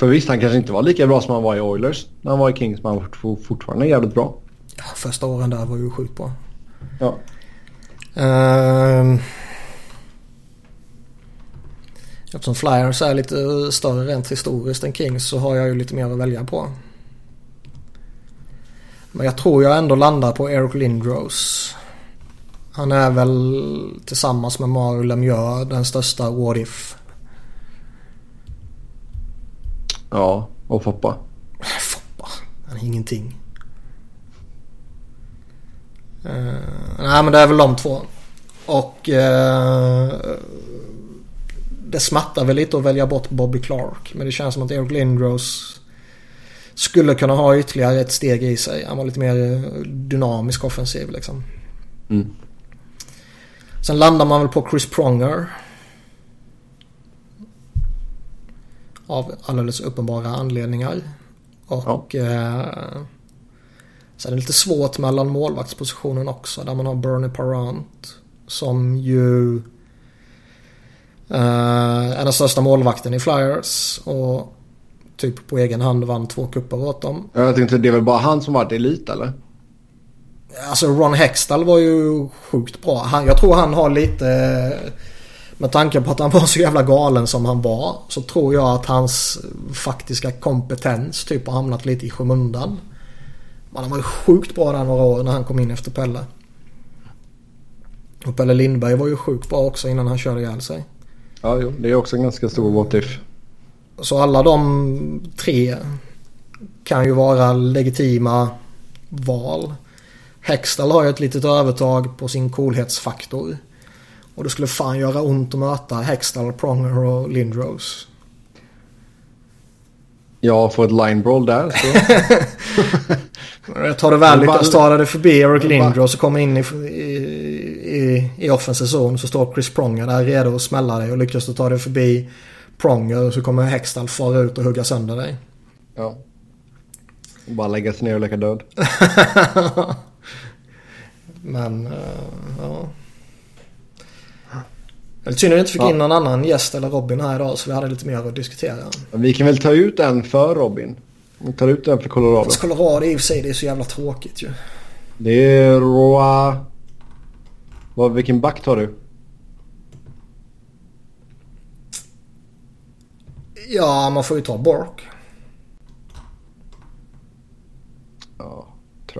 För visst, han kanske inte var lika bra som han var i Oilers när han var i Kings, men han var fortfarande jävligt bra. Ja, första åren där var ju sjukt bra. Ja. Uh, eftersom Flyers är lite större rent historiskt än Kings så har jag ju lite mer att välja på. Men jag tror jag ändå landar på Eric Lindros. Han är väl tillsammans med Mario Lemieux den största what if. Ja, och Foppa. Foppa, han är ingenting. Uh, nej men det är väl de två. Och uh, det smattar väl lite att välja bort Bobby Clark. Men det känns som att Eric Lindros skulle kunna ha ytterligare ett steg i sig. Han var lite mer dynamisk offensiv liksom. Mm. Sen landar man väl på Chris Pronger. Av alldeles uppenbara anledningar. Och ja. eh, så är det lite svårt mellan målvaktspositionen också. Där man har Bernie Parent. Som ju eh, är den största målvakten i Flyers. Och typ på egen hand vann två kupper åt dem. Jag tänkte det är väl bara han som varit elit eller? Alltså Ron Hextall var ju sjukt bra. Han, jag tror han har lite... Med tanke på att han var så jävla galen som han var. Så tror jag att hans faktiska kompetens typ har hamnat lite i skymundan. Men han var ju sjukt bra där några år när han kom in efter Pelle. Och Pelle Lindberg var ju sjukt bra också innan han körde ihjäl sig. Ja, jo, det är också en ganska stor what if. Så alla de tre kan ju vara legitima val. Hextall har ju ett litet övertag på sin coolhetsfaktor. Och det skulle fan göra ont att möta Hextall, Pronger och Lindros. Ja, få ett line brawl där så. (laughs) jag tar det väl lyckas ta det förbi Eric Lindros och kommer in i, i, i, i offensiv zon så står Chris Pronger där redo att smälla dig och lyckas du ta det förbi Pronger och så kommer Hextall fara ut och hugga sönder dig. Ja. Bara lägga sig ner och leka död. (laughs) Men, uh, ja. Lite synd att vi inte fick ja. in någon annan gäst eller Robin här idag så vi hade lite mer att diskutera. Vi kan väl ta ut en för Robin. Vi tar ut en för Colorado. Fast Colorado i och för sig det är så jävla tråkigt ju. Det är Roa... Vad, vilken back tar du? Ja, man får ju ta Bork. Ja.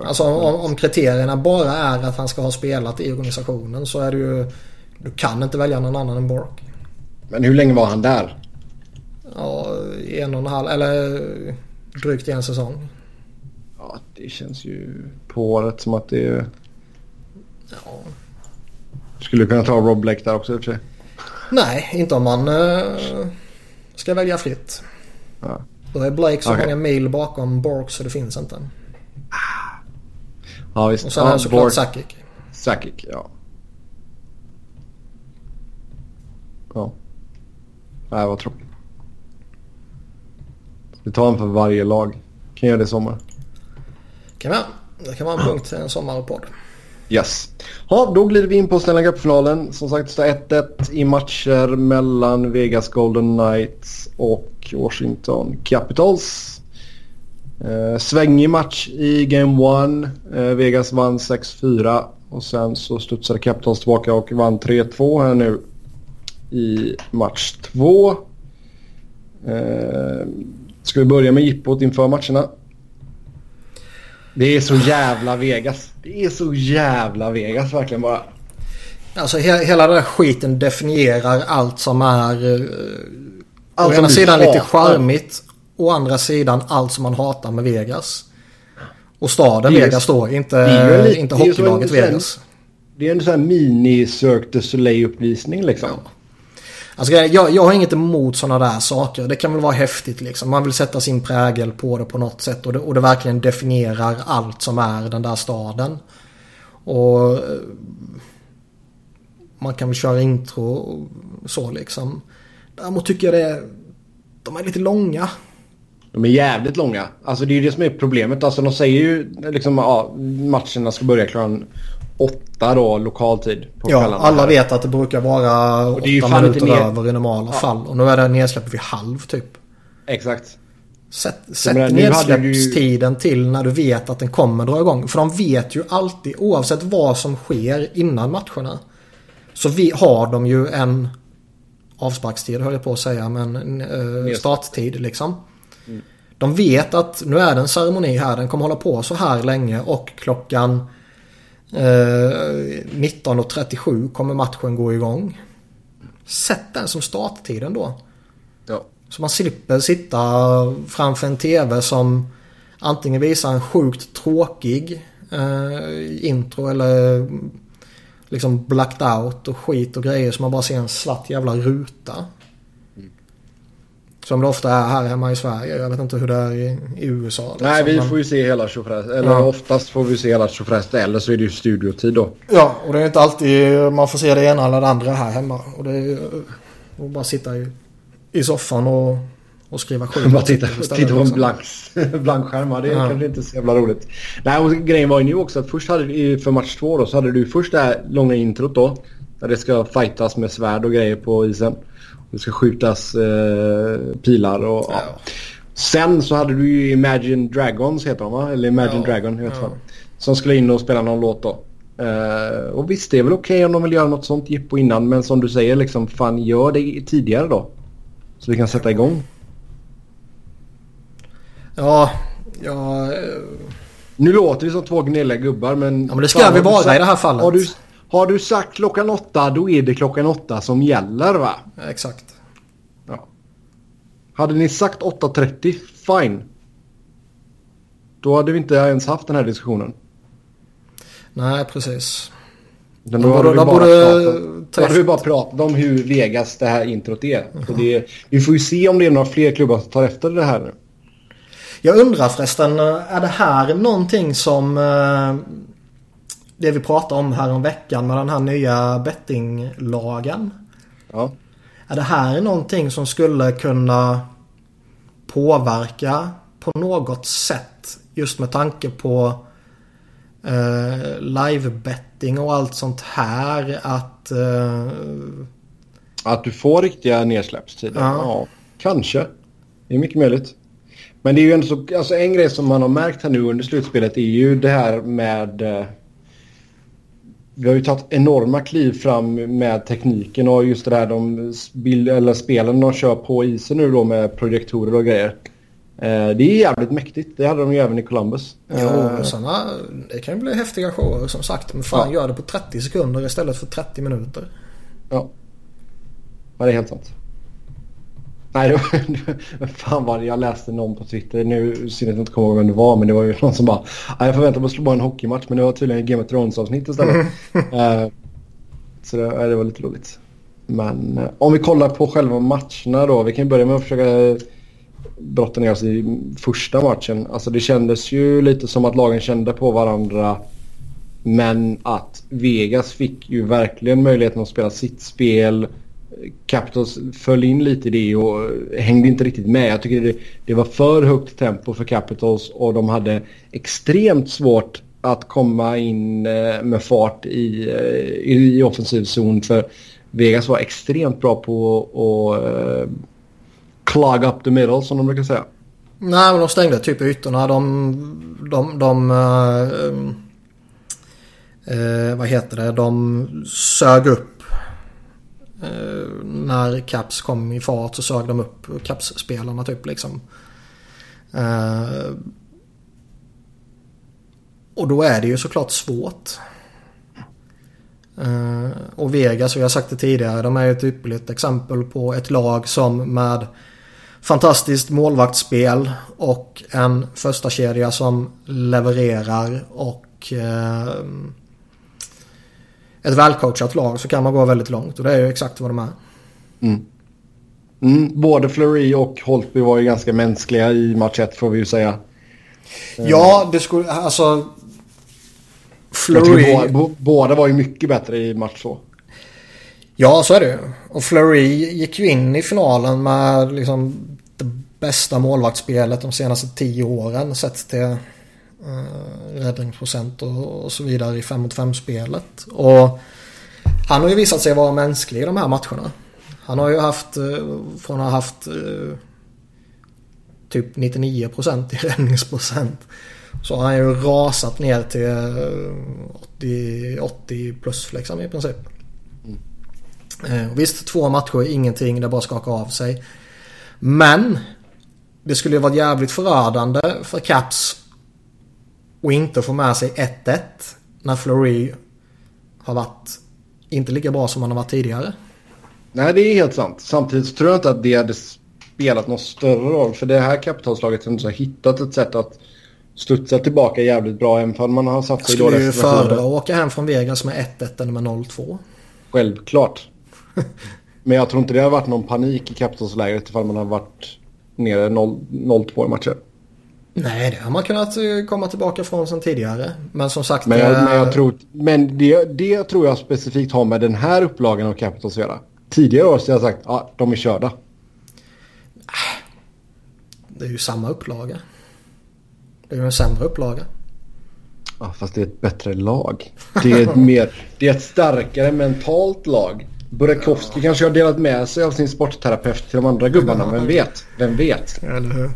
Alltså om, om kriterierna bara är att han ska ha spelat i organisationen så är det ju... Du kan inte välja någon annan än Bork. Men hur länge var han där? Ja, en och en halv eller drygt en säsong. Ja, det känns ju på året som att det är... Ja. Skulle kunna ta Rob Blake där också i och för sig. Nej, inte om man uh, ska välja fritt. Ja. Då är Blake så okay. många mil bakom Bork så det finns inte. Ja visst. Och sen ja, är det såklart Sakic. Sakic, ja. Ja. Nej, vad tråkigt. Vi tar en för varje lag. Kan göra det i sommar. Kan vi Det kan vara en punkt en sommarpodd. Yes. Ja, då glider vi in på Stanley Cup-finalen. Som sagt står 1-1 i matcher mellan Vegas Golden Knights och Washington Capitals. Eh, svängig match i Game 1. Eh, Vegas vann 6-4 och sen så studsade Capitals tillbaka och vann 3-2 här nu i match 2. Eh, ska vi börja med jippot inför matcherna? Det är så jävla Vegas. Det är så jävla Vegas verkligen bara. Alltså he hela den här skiten definierar allt som är... Uh, allt å ena sidan hatar. lite charmigt å andra sidan allt som man hatar med Vegas. Och staden Vegas då, inte, lite, inte hockeylaget Vegas. Det är en sån här mini Cirque du Soleil uppvisning liksom. Ja. Alltså, jag, jag har inget emot sådana där saker. Det kan väl vara häftigt liksom. Man vill sätta sin prägel på det på något sätt. Och det, och det verkligen definierar allt som är den där staden. Och eh, man kan väl köra intro och så liksom. Däremot tycker jag det de är lite långa. De är jävligt långa. Alltså det är ju det som är problemet. Alltså de säger ju liksom ja, matcherna ska börja klockan åtta då lokal tid. På ja, alla vet att det brukar vara åtta minuter ner... över i normala ja. fall. Och nu är det nedsläpp vid halv typ. Exakt. Sätt, sätt nedsläppstiden till när du vet att den kommer dra igång. För de vet ju alltid oavsett vad som sker innan matcherna. Så vi har de ju en avsparkstid höll jag på att säga men eh, starttid liksom. Mm. De vet att nu är det en ceremoni här. Den kommer hålla på så här länge och klockan 19.37 kommer matchen gå igång. Sätt den som starttiden då. Ja. Så man slipper sitta framför en TV som antingen visar en sjukt tråkig eh, intro eller liksom blacked out och skit och grejer så man bara ser en svart jävla ruta. Som det ofta är här hemma i Sverige. Jag vet inte hur det är i, i USA. Liksom. Nej, vi får ju se hela tjofräs. Eller ja. oftast får vi se hela tjofräs. Eller så är det ju studiotid då. Ja, och det är inte alltid man får se det ena eller det andra här hemma. Och det är att bara sitta i, i soffan och och skriva skit. Bara titta, titta på en blank, (laughs) blank skärm. Det är ja. kanske inte så jävla roligt. Nej, och grejen var ju nu också att först hade du för match två då så hade du först det här långa introt då. Där det ska fightas med svärd och grejer på isen. Det ska skjutas eh, pilar och ja. ja. Sen så hade du ju Imagine Dragons heter de va? Eller Imagine ja. Dragon, jag vet ja. Som skulle in och spela någon låt då. Uh, och visst det är väl okej okay om de vill göra något sånt jippo innan. Men som du säger liksom fan gör det tidigare då. Så vi kan sätta igång. Ja, ja... Nu låter vi som två gnälliga gubbar men... Ja men det ska vi vara i det här fallet. Har du, har du sagt klockan åtta då är det klockan åtta som gäller va? Exakt. Ja. Hade ni sagt 8.30, fine. Då hade vi inte ens haft den här diskussionen. Nej, precis. Men då, då, hade vi bara pratat, då hade vi bara pratat om hur Vegas det här introt är. Mm. Så det, vi får ju se om det är några fler klubbar som tar efter det här nu. Jag undrar förresten, är det här någonting som eh, det vi pratade om här om veckan med den här nya bettinglagen? Ja. Är det här någonting som skulle kunna påverka på något sätt just med tanke på eh, livebetting och allt sånt här att... Eh, att du får riktiga nedsläppstider? Ja. ja, kanske. Det är mycket möjligt. Men det är ju ändå så, alltså en grej som man har märkt här nu under slutspelet är ju det här med... Vi har ju tagit enorma kliv fram med tekniken och just det här de bild, eller spelen de kör på isen nu då med projektorer och grejer. Eh, det är jävligt mäktigt. Det hade de ju även i Columbus. Jo, eh, såna, det kan ju bli häftiga shower som sagt. Men fan ja. gör det på 30 sekunder istället för 30 minuter. Ja. Ja, det är helt sant. Nej, det var, (laughs) fan var det? Jag läste någon på Twitter. Nu ser jag inte komma ihåg vem det var. Men det var ju någon som bara. Jag förväntade mig att slå bara en hockeymatch. Men det var tydligen Game of Thrones avsnitt istället. uh, (laughs) så det, det, var lite roligt. Men uh, om vi kollar på själva matcherna då. Vi kan börja med att försöka brotta ner oss i första matchen. Alltså det kändes ju lite som att lagen kände på varandra. Men att Vegas fick ju verkligen möjligheten att spela sitt spel Capitals föll in lite i det och hängde inte riktigt med. Jag tycker det, det, var för högt tempo för Capitals och de hade extremt svårt att komma in eh, med fart i, i, i offensiv zon. För Vegas var extremt bra på att uh, clog up the middle som de brukar säga. Nej, men de stängde typ ytorna. De, de, de uh, uh, vad heter det? De sög upp Eh, när Caps kom i fart så sög de upp Caps-spelarna typ liksom. Eh, och då är det ju såklart svårt. Eh, och Vegas, och jag har sagt det tidigare, de är ju ett ypperligt exempel på ett lag som med fantastiskt målvaktsspel och en första kedja som levererar och eh, ett välcoachat lag så kan man gå väldigt långt och det är ju exakt vad de är. Mm. Mm, både Fleury och Holtby var ju ganska mänskliga i match 1 får vi ju säga. Ja, det skulle... Alltså... Fleury... Båda, båda var ju mycket bättre i match 2. Ja, så är det ju. Och Fleury gick ju in i finalen med liksom det bästa målvaktsspelet de senaste tio åren sett till uh, räddningsprocent och, och, så vidare i 5 mot 5 spelet. Och han har ju visat sig vara mänsklig i de här matcherna. Han har ju haft, uh, från att ha haft uh, typ 99% i (laughs) räddningsprocent så har han ju rasat ner till 80, 80 plus liksom i princip. Eh, visst, två matcher, ingenting, det bara skaka av sig. Men det skulle ju varit jävligt förödande för Caps och inte få med sig 1-1 när Flory har varit inte lika bra som han har varit tidigare. Nej, det är helt sant. Samtidigt tror jag inte att det hade spelat någon större roll. För det här kapitalslaget har hittat ett sätt att studsa tillbaka jävligt bra. Även om man har satt sig i dåliga situationer. Skulle ju föredra att åka hem från Vegas med 1-1 än med 0-2. Självklart. (laughs) Men jag tror inte det har varit någon panik i Capitals-lägret ifall man har varit nere 0-2 i matcher. Nej, det har man kunnat eh, komma tillbaka från sen tidigare. Men som sagt... Men, jag, men, jag tror, men det, det tror jag specifikt har med den här upplagan av Capitals att göra. Tidigare år så har jag sagt att ja, de är körda. Det är ju samma upplaga. Det är ju en sämre upplaga. Ja, fast det är ett bättre lag. Det är ett, mer, det är ett starkare mentalt lag. Burakovsky ja. kanske har delat med sig av sin sportterapeut till de andra gubbarna. Vem vet? Vem vet? Eller hur?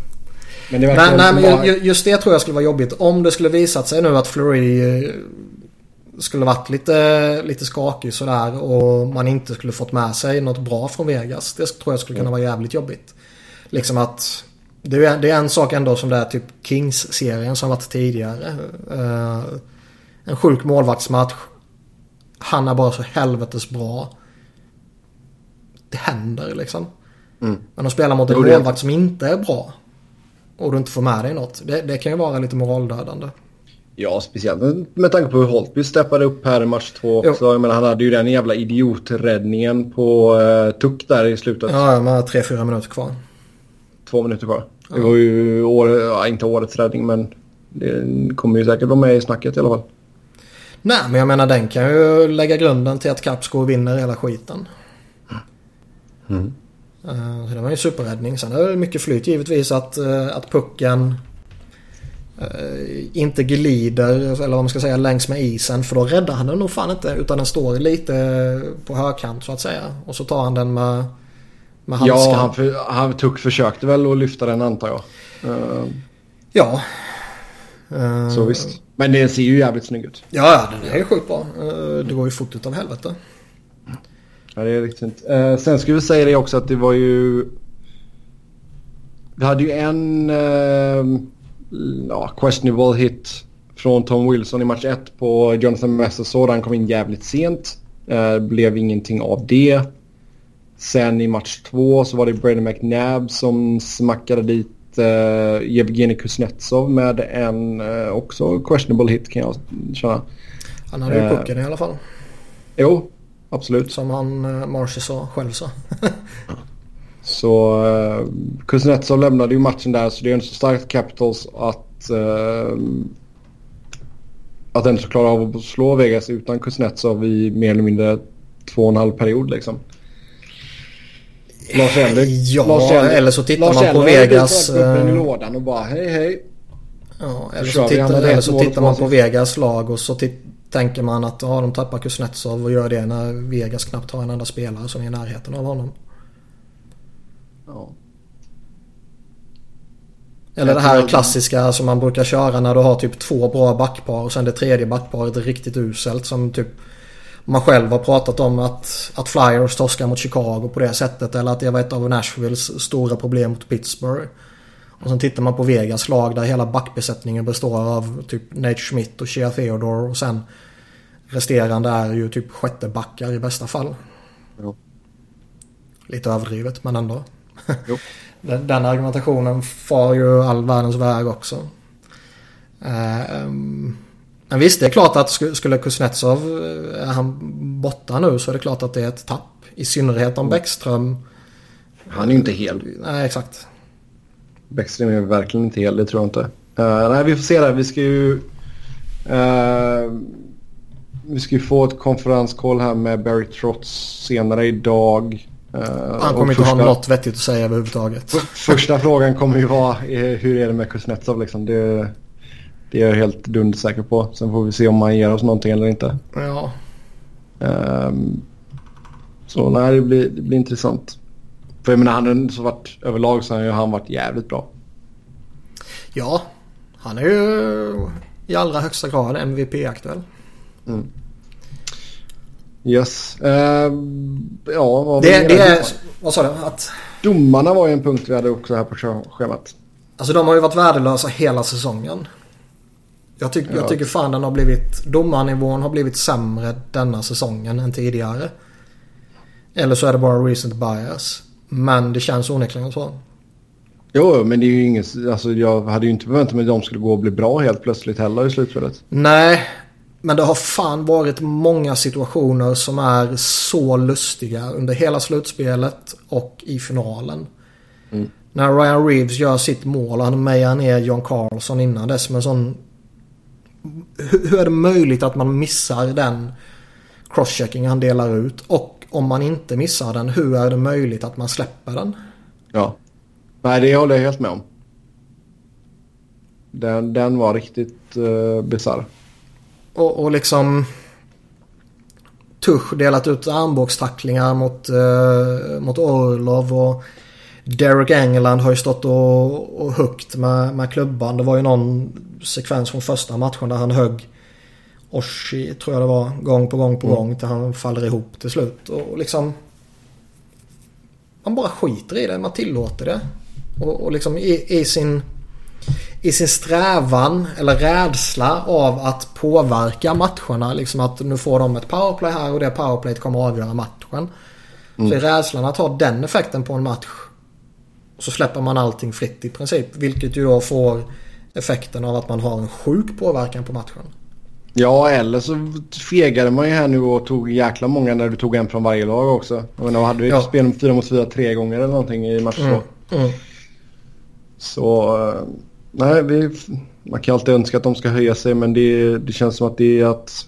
Men det nej, nej, men bara... just det tror jag skulle vara jobbigt. Om det skulle visat sig nu att Fleury eh, skulle varit lite, lite skakig sådär och man inte skulle fått med sig något bra från Vegas. Det tror jag skulle kunna vara jävligt jobbigt. Liksom att det är, det är en sak ändå som det är typ Kings-serien som varit tidigare. Uh, en sjuk målvaktsmatch. Han är bara så helvetes bra det händer liksom. Mm. Men att spela mot en målvakt som inte är bra och du inte får med dig något. Det, det kan ju vara lite moraldödande. Ja, speciellt med tanke på hur Holtby steppade upp här i match två också. Jag menar, han hade ju den jävla idioträddningen på uh, Tuck där i slutet. Ja, med tre, fyra minuter kvar. Två minuter kvar. Ja. Det var ju, år, ja, inte årets räddning, men det kommer ju säkert vara med i snacket i alla fall. Nej, men jag menar den kan ju lägga grunden till att Capsco vinner hela skiten. Mm. Så det var ju superräddning. Sen är det mycket flyt givetvis att, eh, att pucken eh, inte glider, eller vad man ska säga, längs med isen. För då räddar han den nog fan inte. Utan den står lite på högkant så att säga. Och så tar han den med, med handskan. Ja, han, för, han Tuck försökte väl att lyfta den antar jag. Ja. Så visst. Men den ser ju jävligt snygg ut. Ja, den är ju sjukt bra. Det går ju fort av helvete. Ja, det är riktigt. Eh, sen skulle vi säga det också att det var ju... Vi hade ju en eh, ja, questionable hit från Tom Wilson i match 1 på Jonathan Messersord. Han kom in jävligt sent. Eh, blev ingenting av det. Sen i match 2 så var det Brandon McNabb som smackade dit eh, Evgenij Kuznetsov med en eh, också questionable hit kan jag känna. Han hade ju eh, pucken i alla fall. Jo, Absolut. Som han uh, Marcy sa, själv sa. (laughs) så uh, Kuznetsov lämnade ju matchen där så det är inte så starkt Capitals att uh, att ändå klara av att slå Vegas utan Kuznetsov i mer eller mindre två och en halv period liksom. Lars Henrik. Ja, Lars eller så tittar Lars man på Vegas. Lars upp i lådan och bara hej hej. Ja, eller så, tittar, eller så tittar man på Vegas lag och så tittar tänker man att ja, de tappar Kuznetsov och gör det när Vegas knappt har en enda spelare som är i närheten av honom. Ja. Eller det här klassiska som man brukar köra när du har typ två bra backpar och sen det tredje backparet är riktigt uselt som typ man själv har pratat om att, att Flyers torskar mot Chicago på det sättet eller att det var ett av Nashvilles stora problem mot Pittsburgh. Och sen tittar man på Vegas lag där hela backbesättningen består av typ Nate Schmidt och Shea Theodore och sen resterande är ju typ sjätte backar i bästa fall. Jo. Lite överdrivet men ändå. (laughs) Den, den argumentationen far ju all världens väg också. Uh, men visst, det är klart att skulle Kuznetsov, är han borta nu så är det klart att det är ett tapp I synnerhet om Bäckström. Han är ju inte hel. Nej, exakt. Bäckström är verkligen inte hel, det tror jag inte. Uh, nej, vi får se där. Vi ska ju... Uh, vi ska ju få ett konferenskoll här med Barry Trotz senare idag. Uh, Han kommer inte första, ha något vettigt att säga överhuvudtaget. Första frågan kommer ju vara hur är det med Kuznetsov liksom. Det, det är jag helt dundersäker på. Sen får vi se om man ger oss någonting eller inte. Ja. Um, så nej, det blir, det blir intressant. För jag menar, han har varit överlag så har han varit jävligt bra. Ja, han är ju i allra högsta grad MVP-aktuell. Mm. Yes. Uh, ja, vad det, det är... Vad sa du? Att... Domarna var ju en punkt vi hade också här på schemat. Alltså de har ju varit värdelösa hela säsongen. Jag, tyck, ja. jag tycker fan den har blivit... Domarnivån har blivit sämre denna säsongen än tidigare. Eller så är det bara recent bias. Men det känns onekligen så. Jo, men det är ju inget... Alltså jag hade ju inte förväntat mig att de skulle gå och bli bra helt plötsligt heller i slutspelet. Nej, men det har fan varit många situationer som är så lustiga under hela slutspelet och i finalen. Mm. När Ryan Reeves gör sitt mål och han mejar ner John Carlson innan dess med sån... Hur är det möjligt att man missar den crosschecking han delar ut? Och om man inte missar den, hur är det möjligt att man släpper den? Ja. Nej, det håller jag helt med om. Den, den var riktigt uh, bisarr. Och, och liksom... Tusch delat ut armbågstacklingar mot, uh, mot Orlov och Derek England har ju stått och, och huggt med, med klubban. Det var ju någon sekvens från första matchen där han högg Oshi tror jag det var gång på gång på mm. gång till han faller ihop till slut. Och, och liksom... Man bara skiter i det, man tillåter det. Och, och liksom i, i, sin, i sin strävan eller rädsla av att påverka matcherna. Liksom att nu får de ett powerplay här och det powerplayet kommer att avgöra matchen. Mm. Så är rädslan att ha den effekten på en match. Så släpper man allting fritt i princip. Vilket ju då får effekten av att man har en sjuk påverkan på matchen. Ja, eller så fegade man ju här nu och tog jäkla många när du tog en från varje lag också. Jag menar, hade vi ja. spel 4 mot 4 tre gånger eller någonting i match mm. Mm. Så eh, nej, vi, man kan alltid önska att de ska höja sig men det, det känns som att det är att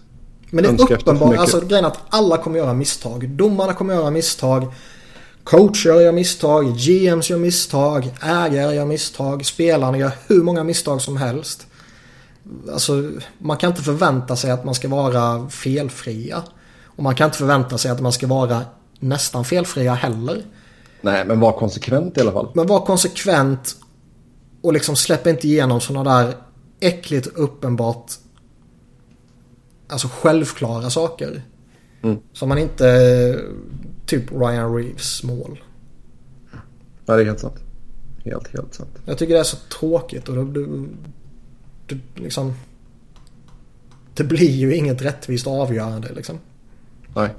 Men det är uppenbart, alltså grejen är att alla kommer göra misstag. Domarna kommer göra misstag. Coacher gör misstag, GMs gör misstag, ägare gör misstag, spelarna gör hur många misstag som helst. Alltså, man kan inte förvänta sig att man ska vara felfria. Och man kan inte förvänta sig att man ska vara nästan felfria heller. Nej, men var konsekvent i alla fall. Men var konsekvent och liksom släpp inte igenom sådana där äckligt uppenbart alltså självklara saker. Mm. Som man inte typ Ryan Reeves mål. Ja, det är helt sant. Helt, helt sant. Jag tycker det är så tråkigt och det, det, det liksom... Det blir ju inget rättvist avgörande liksom. Nej.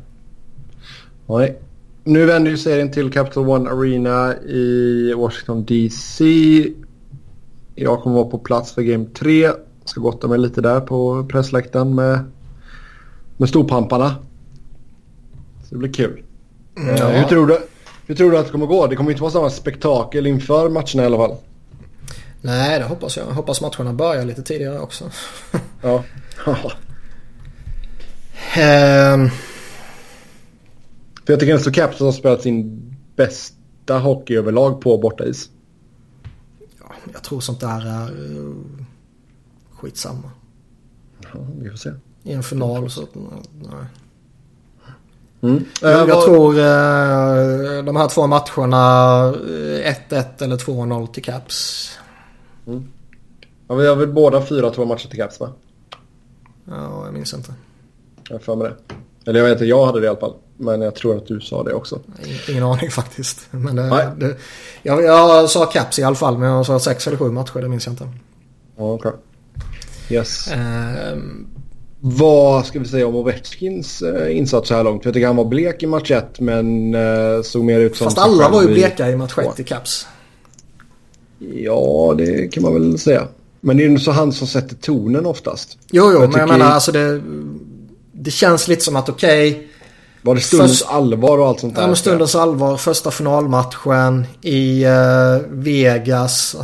Nej. Nu vänder ju serien till Capital One Arena i Washington DC. Jag kommer vara på plats för Game 3. Ska gotta mig lite där på pressläktaren med, med storpamparna. Så det blir kul. Ja. Hur, tror du, hur tror du att det kommer gå? Det kommer inte vara samma spektakel inför matcherna i alla fall. Nej, det hoppas jag. Jag hoppas matcherna börjar lite tidigare också. (laughs) ja. um... (laughs) För jag tycker att Capitals har spelat sin bästa hockey överlag på bortais. Ja, jag tror sånt där är uh, skitsamma. Ja, vi får se. I en final så... Nej. Mm. Jag, jag tror uh, de här två matcherna 1-1 eller 2-0 till Caps. Mm. Ja, vi har väl båda 4-2 matcher till Caps va? Ja, jag minns inte. Jag har för mig det. Eller jag vet inte, jag hade det i alla fall. Men jag tror att du sa det också. Ingen aning faktiskt. Men det, det, jag, jag sa Caps i alla fall, men jag sa sex eller sju matcher, det minns jag inte. Okej. Okay. Yes. Um, vad ska vi säga om Ovechkins uh, insats så här långt? Jag tycker han var blek i match 1 men uh, såg mer ut som... Fast alla var ju bleka i match 1 i Caps. Ja, det kan man väl säga. Men det är ju så han som sätter tonen oftast. Jo, jo, jag men jag menar alltså det... Det känns lite som att okej... Okay, Var det stundens Först, allvar och allt sånt där? Ja, men stundens allvar. Första finalmatchen i uh, Vegas.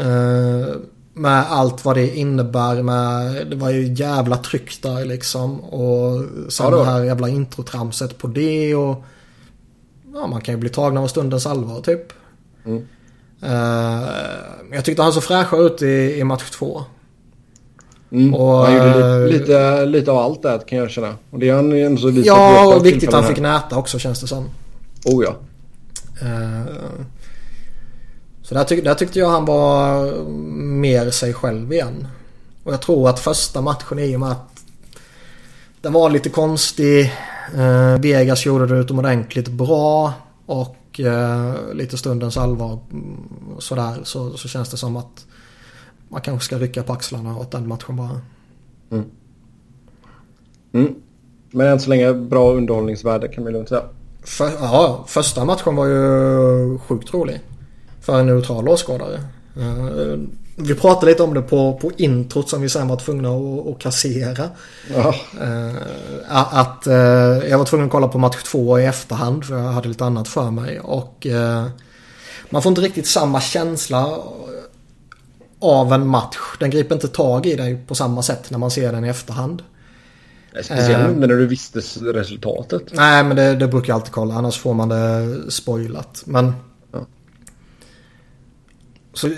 uh, (laughs) med allt vad det innebär med, det var ju jävla tryck där liksom. Och sen ja, det här jävla introtramset på det och ja, man kan ju bli tagen av stundens allvar typ. Mm. Uh, jag tyckte han såg fräschare ut i, i match två. Mm. Och, han gjorde lite, lite, lite, av allt där kan jag känna. Och det är han ändå så Ja, och viktigt han fick näta också känns det som. Oh ja. Uh, så där, tyck, där tyckte jag han var mer sig själv igen. Och jag tror att första matchen i och med att den var lite konstig. Uh, Vegas gjorde det utomordentligt bra. Och uh, lite stundens allvar sådär så, så känns det som att man kanske ska rycka på axlarna åt den matchen bara. Mm. Mm. Men än så länge bra underhållningsvärde kan man lugnt säga. För, ja, första matchen var ju sjukt rolig. För en neutral åskådare. Uh, vi pratade lite om det på, på introt som vi sen var tvungna att, att kassera. Ja. Uh, att uh, jag var tvungen att kolla på match två i efterhand för jag hade lite annat för mig. Och man får inte riktigt samma känsla av en match. Den griper inte tag i dig på samma sätt när man ser den i efterhand. Speciellt uh, när du visste resultatet. Nej men det, det brukar jag alltid kolla annars får man det spoilat. Men... Ja. Så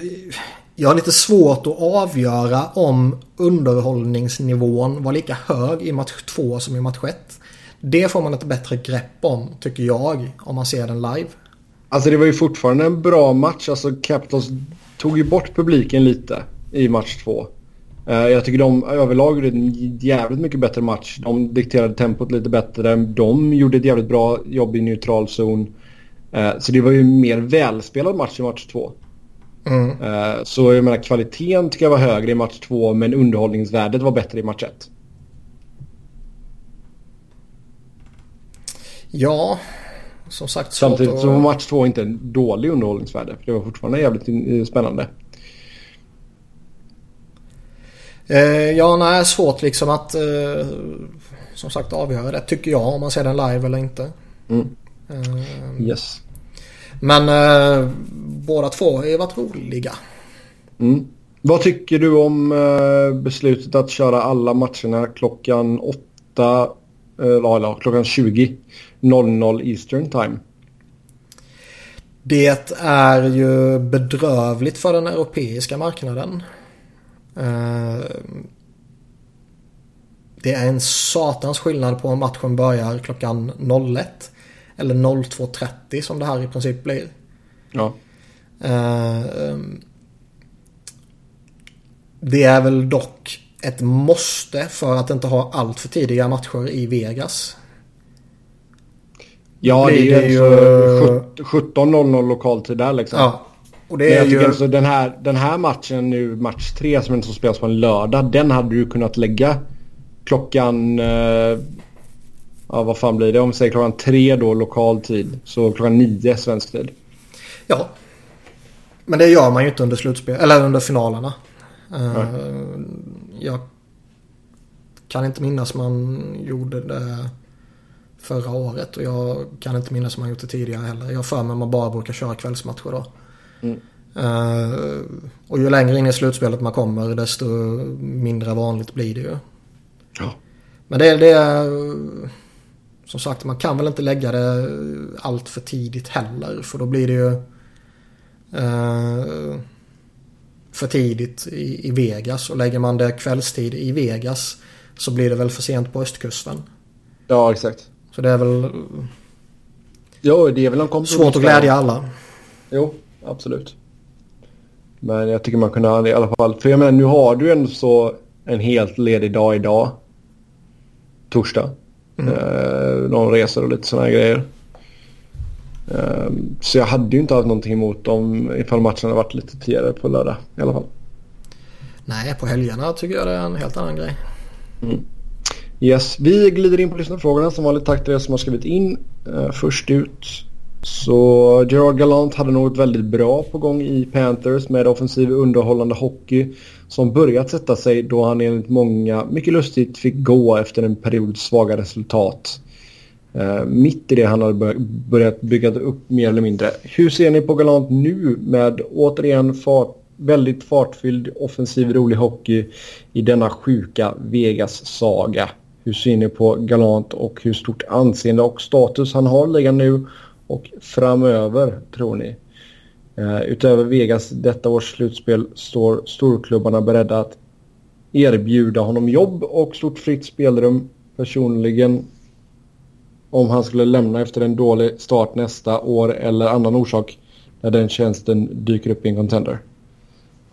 jag har lite svårt att avgöra om underhållningsnivån var lika hög i match 2 som i match 1. Det får man ett bättre grepp om tycker jag om man ser den live. Alltså det var ju fortfarande en bra match. Alltså Capitals tog ju bort publiken lite i match två. Uh, jag tycker de överlag gjorde en jävligt mycket bättre match. De dikterade tempot lite bättre. De gjorde ett jävligt bra jobb i neutral zon. Uh, så det var ju en mer välspelad match i match två. Mm. Uh, så jag menar kvaliteten tycker jag var högre i match två men underhållningsvärdet var bättre i match ett. Ja, som sagt Samtidigt att... så var match två inte en dålig underhållningsvärde. För det var fortfarande jävligt eh, spännande. Eh, ja, nej, svårt liksom att eh, som sagt avgöra det tycker jag om man ser den live eller inte. Mm. Eh, yes. Men eh, båda två har ju varit roliga. Mm. Vad tycker du om eh, beslutet att köra alla matcherna klockan 8 eller klockan 20 00 Eastern time. Det är ju bedrövligt för den europeiska marknaden. Eh, det är en satans skillnad på om matchen börjar klockan 01 eller 02.30 som det här i princip blir. Ja. Eh, det är väl dock ett måste för att inte ha allt för tidiga matcher i Vegas. Ja, det är ju alltså 17.00 lokaltid där liksom. Ja. Och det är ju... alltså den här, den här matchen nu, match 3 som inte spelas på en lördag. Den hade du kunnat lägga klockan... Eh, ja, vad fan blir det? Om vi säger klockan 3 då lokal tid. Så klockan 9 svensk tid. Ja. Men det gör man ju inte under slutspel, eller under finalerna. Uh, jag kan inte minnas man gjorde det förra året och jag kan inte minnas om man gjort det tidigare heller. Jag för mig man bara brukar köra kvällsmatcher då. Mm. Uh, och ju längre in i slutspelet man kommer desto mindre vanligt blir det ju. Ja. Men det, det är som sagt man kan väl inte lägga det allt för tidigt heller för då blir det ju uh, för tidigt i, i Vegas och lägger man det kvällstid i Vegas så blir det väl för sent på östkusten. Ja exakt. Så det är väl... Jo, det är väl en kompromiss. Svårt att glädja alla. Jo, absolut. Men jag tycker man kunde i alla fall... För jag menar, nu har du ändå så en helt ledig dag idag. Torsdag. Mm. Eh, någon resor och lite sådana grejer. Eh, så jag hade ju inte haft någonting emot om ifall matchen hade varit lite tidigare på lördag i alla fall. Nej, på helgerna tycker jag det är en helt annan grej. Mm. Yes, vi glider in på lyssnarfrågorna som vanligt. Tack till er som har skrivit in. Uh, först ut så Gerard Gallant hade något väldigt bra på gång i Panthers med offensiv underhållande hockey som börjat sätta sig då han enligt många mycket lustigt fick gå efter en period svaga resultat. Eh, mitt i det han hade börjat bygga upp mer eller mindre. Hur ser ni på Galant nu med återigen fart, väldigt fartfylld, offensiv, rolig hockey i denna sjuka Vegas-saga? Hur ser ni på Galant och hur stort anseende och status han har ligan nu och framöver tror ni? Uh, utöver Vegas detta års slutspel står storklubbarna beredda att erbjuda honom jobb och stort fritt spelrum. Personligen om han skulle lämna efter en dålig start nästa år eller annan orsak när den tjänsten dyker upp i en contender.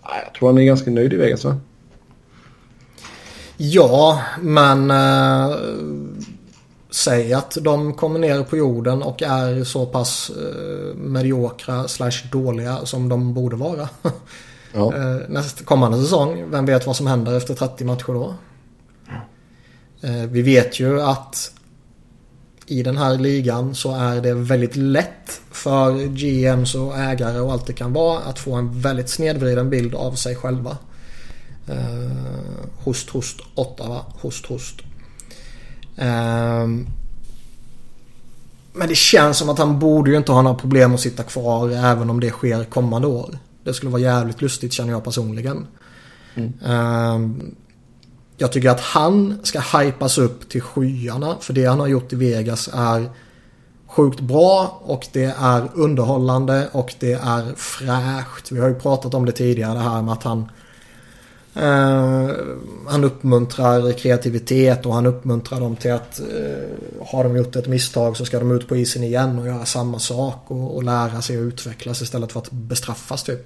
Ah, jag tror han är ganska nöjd i Vegas va? Ja, men äh, säg att de kommer ner på jorden och är så pass äh, mediokra slash dåliga som de borde vara. (laughs) Ja. äh, nästa kommande säsong, vem vet vad som händer efter 30 matcher då? Vi vet ju att i den här ligan så är det väldigt lätt för GMs och ägare och allt det kan vara att få en väldigt snedvriden bild av sig själva. Uh, host, host, Ottawa, host, host. Uh, men det känns som att han borde ju inte ha några problem att sitta kvar även om det sker kommande år. Det skulle vara jävligt lustigt känner jag personligen. Mm. Uh, jag tycker att han ska hypas upp till skyarna. För det han har gjort i Vegas är sjukt bra och det är underhållande och det är fräscht. Vi har ju pratat om det tidigare det här med att han Uh, han uppmuntrar kreativitet och han uppmuntrar dem till att uh, har de gjort ett misstag så ska de ut på isen igen och göra samma sak och, och lära sig att utvecklas istället för att bestraffas typ.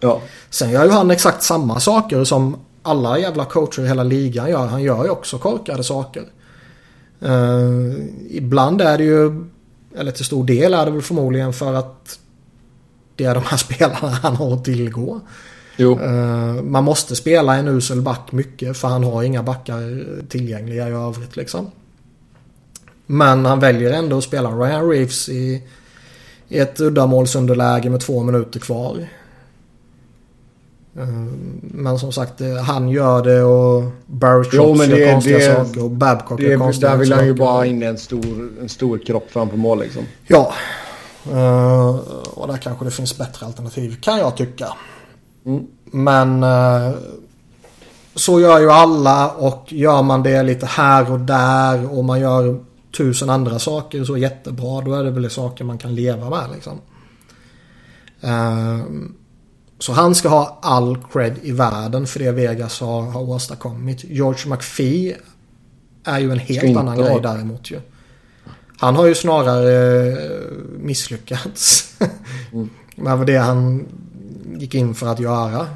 Ja. Sen gör ju han exakt samma saker som alla jävla coacher i hela ligan gör. Han gör ju också korkade saker. Uh, ibland är det ju, eller till stor del är det väl förmodligen för att det är de här (laughs) spelarna han har att tillgå. Uh, man måste spela en usel back mycket för han har inga backar tillgängliga i övrigt liksom. Men han väljer ändå att spela Ryan Reeves i, i ett uddamålsunderläge med två minuter kvar. Eh, men som sagt, eh, han gör det och Barry Trotz gör konstiga det, saker och Babcock gör konstiga saker. Där vill han ju bara ha in en stor, en stor kropp framför mål liksom. Ja. Och där kanske det finns bättre alternativ kan jag tycka. Mm. Men uh, så gör ju alla och gör man det lite här och där och man gör tusen andra saker så jättebra. Då är det väl saker man kan leva med liksom. Uh, så han ska ha all cred i världen för det Vegas har, har åstadkommit. George McPhee är ju en helt annan grej ha. däremot ju. Han har ju snarare eh, misslyckats. mm. (laughs) Med det han gick in för att göra.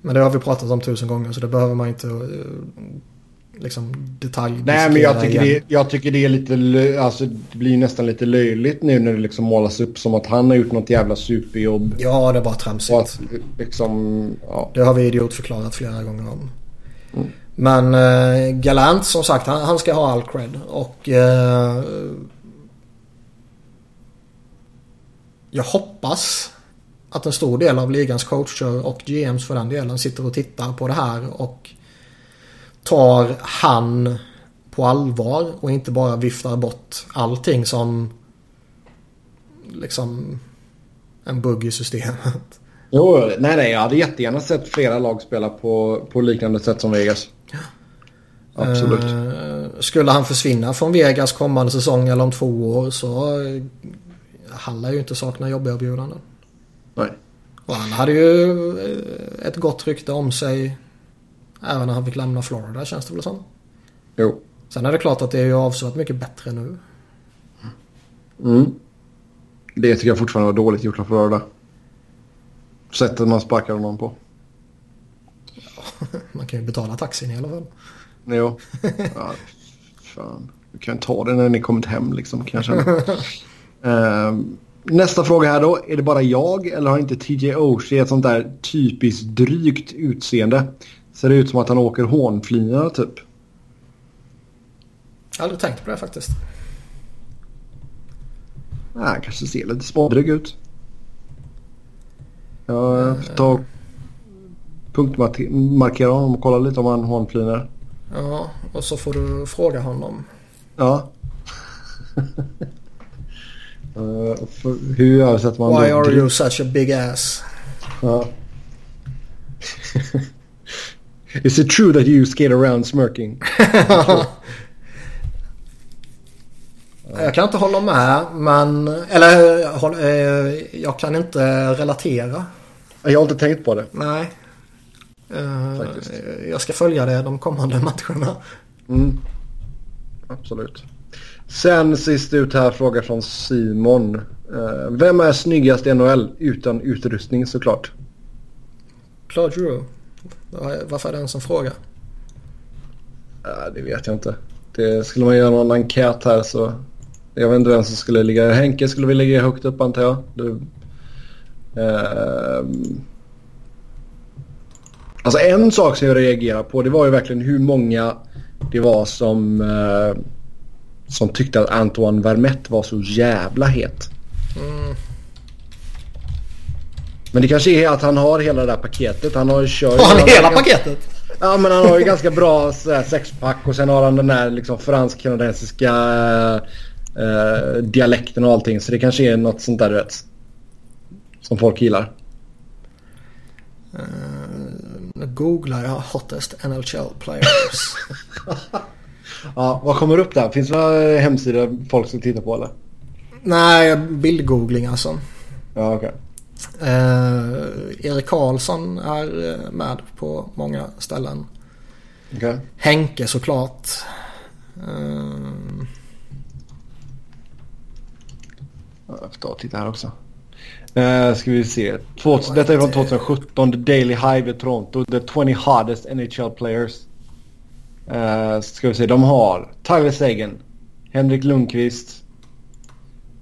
Men det har vi pratat om tusen gånger så det behöver man inte eh, liksom detalj Nej men jag tycker, det, jag tycker det är lite, alltså det blir nästan lite löjligt nu när det liksom målas upp som att han har gjort något jävla superjobb. Ja det är bara tramsigt. Att, liksom, ja. Det har vi idiotförklarat flera gånger om. Mm. Men eh, Galant som sagt han, han, ska ha all cred och eh, jag hoppas att en stor del av ligans coacher och GMs för den delen sitter och tittar på det här och tar han på allvar och inte bara viftar bort allting som liksom en bugg i systemet. Jo, nej, nej, jag hade jättegärna sett flera lag spela på, på liknande sätt som Vegas. Absolut. Uh, skulle han försvinna från Vegas kommande säsong eller om två år så han lär ju inte sakna jobberbjudanden. Nej. Och han hade ju eh, ett gott rykte om sig Även när han fick lämna Florida känns det väl som. Jo. Sen är det klart att det är ju avsevärt mycket bättre nu. Mm. Det tycker jag fortfarande var dåligt gjort av Florida. Sättet man sparkade honom på. Ja, (laughs) man kan ju betala taxin i alla fall. Jo. Ja, fan. Du kan ta det när ni kommit hem liksom kan jag känna. uh, (laughs) nästa fråga här då. Är det bara jag eller har inte TJ Oshie ett sånt där typiskt drygt utseende? Ser det ut som att han åker hånflina typ. Jag har aldrig tänkt på det faktiskt. Nej, han kanske ser lite smådryg ut. Jag får ta och punktmarkera honom och kolla lite om han hånflinar. Ja, och så får du fråga honom. Ja. (laughs) för, hur översätter man Why då? are you such a big ass? Ja. (laughs) Is it true that you skate around smirking? (laughs) Jag kan inte hålla med men... Eller eh, jag kan inte relatera. Jag har inte tänkt på det. Nej. Eh, Faktiskt. jag ska följa det de kommande matcherna. Mm. Absolut. Sen sist ut här fråga från Simon. Eh, vem är snyggast i NHL utan utrustning såklart? Claude Giroux. Varför är det en som fråga? Uh, det vet jag inte. Det skulle man göra någon enkät här så... Jag vet inte vem som skulle ligga... Henke skulle vi ligga högt upp antar jag. Du, Ehm. Alltså en sak som jag reagerar på det var ju verkligen hur många det var som, eh, som tyckte att Antoine Vermette var så jävla het. Mm. Men det kanske är att han har hela det där paketet. Han har ju kört... Har han hela paketet? Ja men han har ju ganska bra så här, sexpack och sen har han den där liksom fransk-kanadensiska eh, dialekten och allting. Så det kanske är något sånt där du vet. Som folk gillar. Nu googlar jag hottest NHL players. (laughs) Ja, vad kommer upp där? Finns det några hemsidor folk ska titta på eller? Nej, bildgoogling alltså. Ja okej. Eh, Erik Karlsson är eh, med på många ställen. Okej. Henke såklart. Eh, Ja, Jag får ta och titta här också. Uh, ska vi se. Två, detta är från 2017. The Daily Hive i Toronto. The 20 hardest NHL players. Uh, ska vi se. De har Tyler Sagan. Henrik Lundqvist.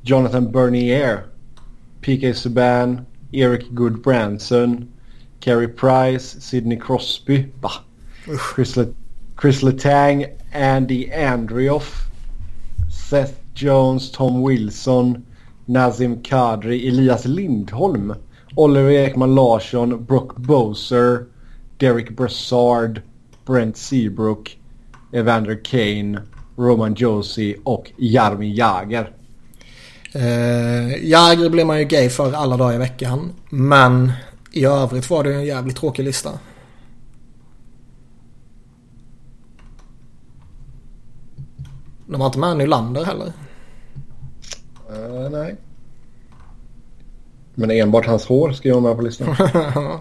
Jonathan Bernier. PK Subban. Eric Goodbranson. Carey Price. Sidney Crosby. Va? Chris, Le- Chris Letang. Andy Andrioff. Seth Jones. Tom Wilson. Nazim Kadri, Elias Lindholm, Oliver Ekman Larsson, Brock Boser, Derek Brassard, Brent Seabrook, Evander Kane, Roman Josie och Jaromir Jagr. eh, Jagr blir man ju gay för alla dagar i veckan. Men i övrigt var det en jävligt tråkig lista. De var inte med Nylander heller. Uh, nej. Men enbart hans hår ska vara med på listan. (laughs)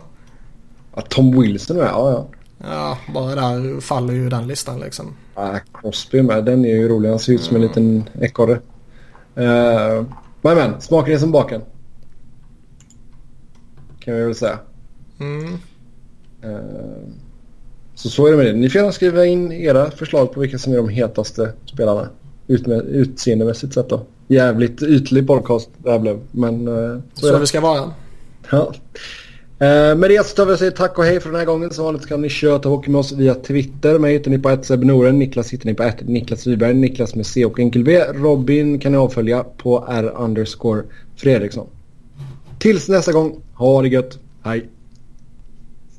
ja, Tom Wilson är med, ja ja. Ja, bara där faller ju den listan liksom. Ah, Crosby är med, den är ju rolig. Han ser ut som en liten ekorre. Uh, men men, smaken är som baken. Kan vi väl säga. Mm. Eh, Så så är det med det. Ni får gärna skriva in era förslag på vilka som är de hetaste spelarna. Ut med, utseendemässigt sett då. Jävligt ytlig podcast det här blev. Men eh, så, Så det. ska vara. Ja. Eh, med det så tar vi och säger tack och hej för den här gången. Som vanligt kan ni köta hockey med oss via Twitter. Mig hittar ni på 1 Noren, Niklas hittar ni på 1. Niklas Wiberg. Niklas med C och enkel V. Robin kan ni avfölja på R underscore Fredriksson. Tills nästa gång. Ha det gött. Hej.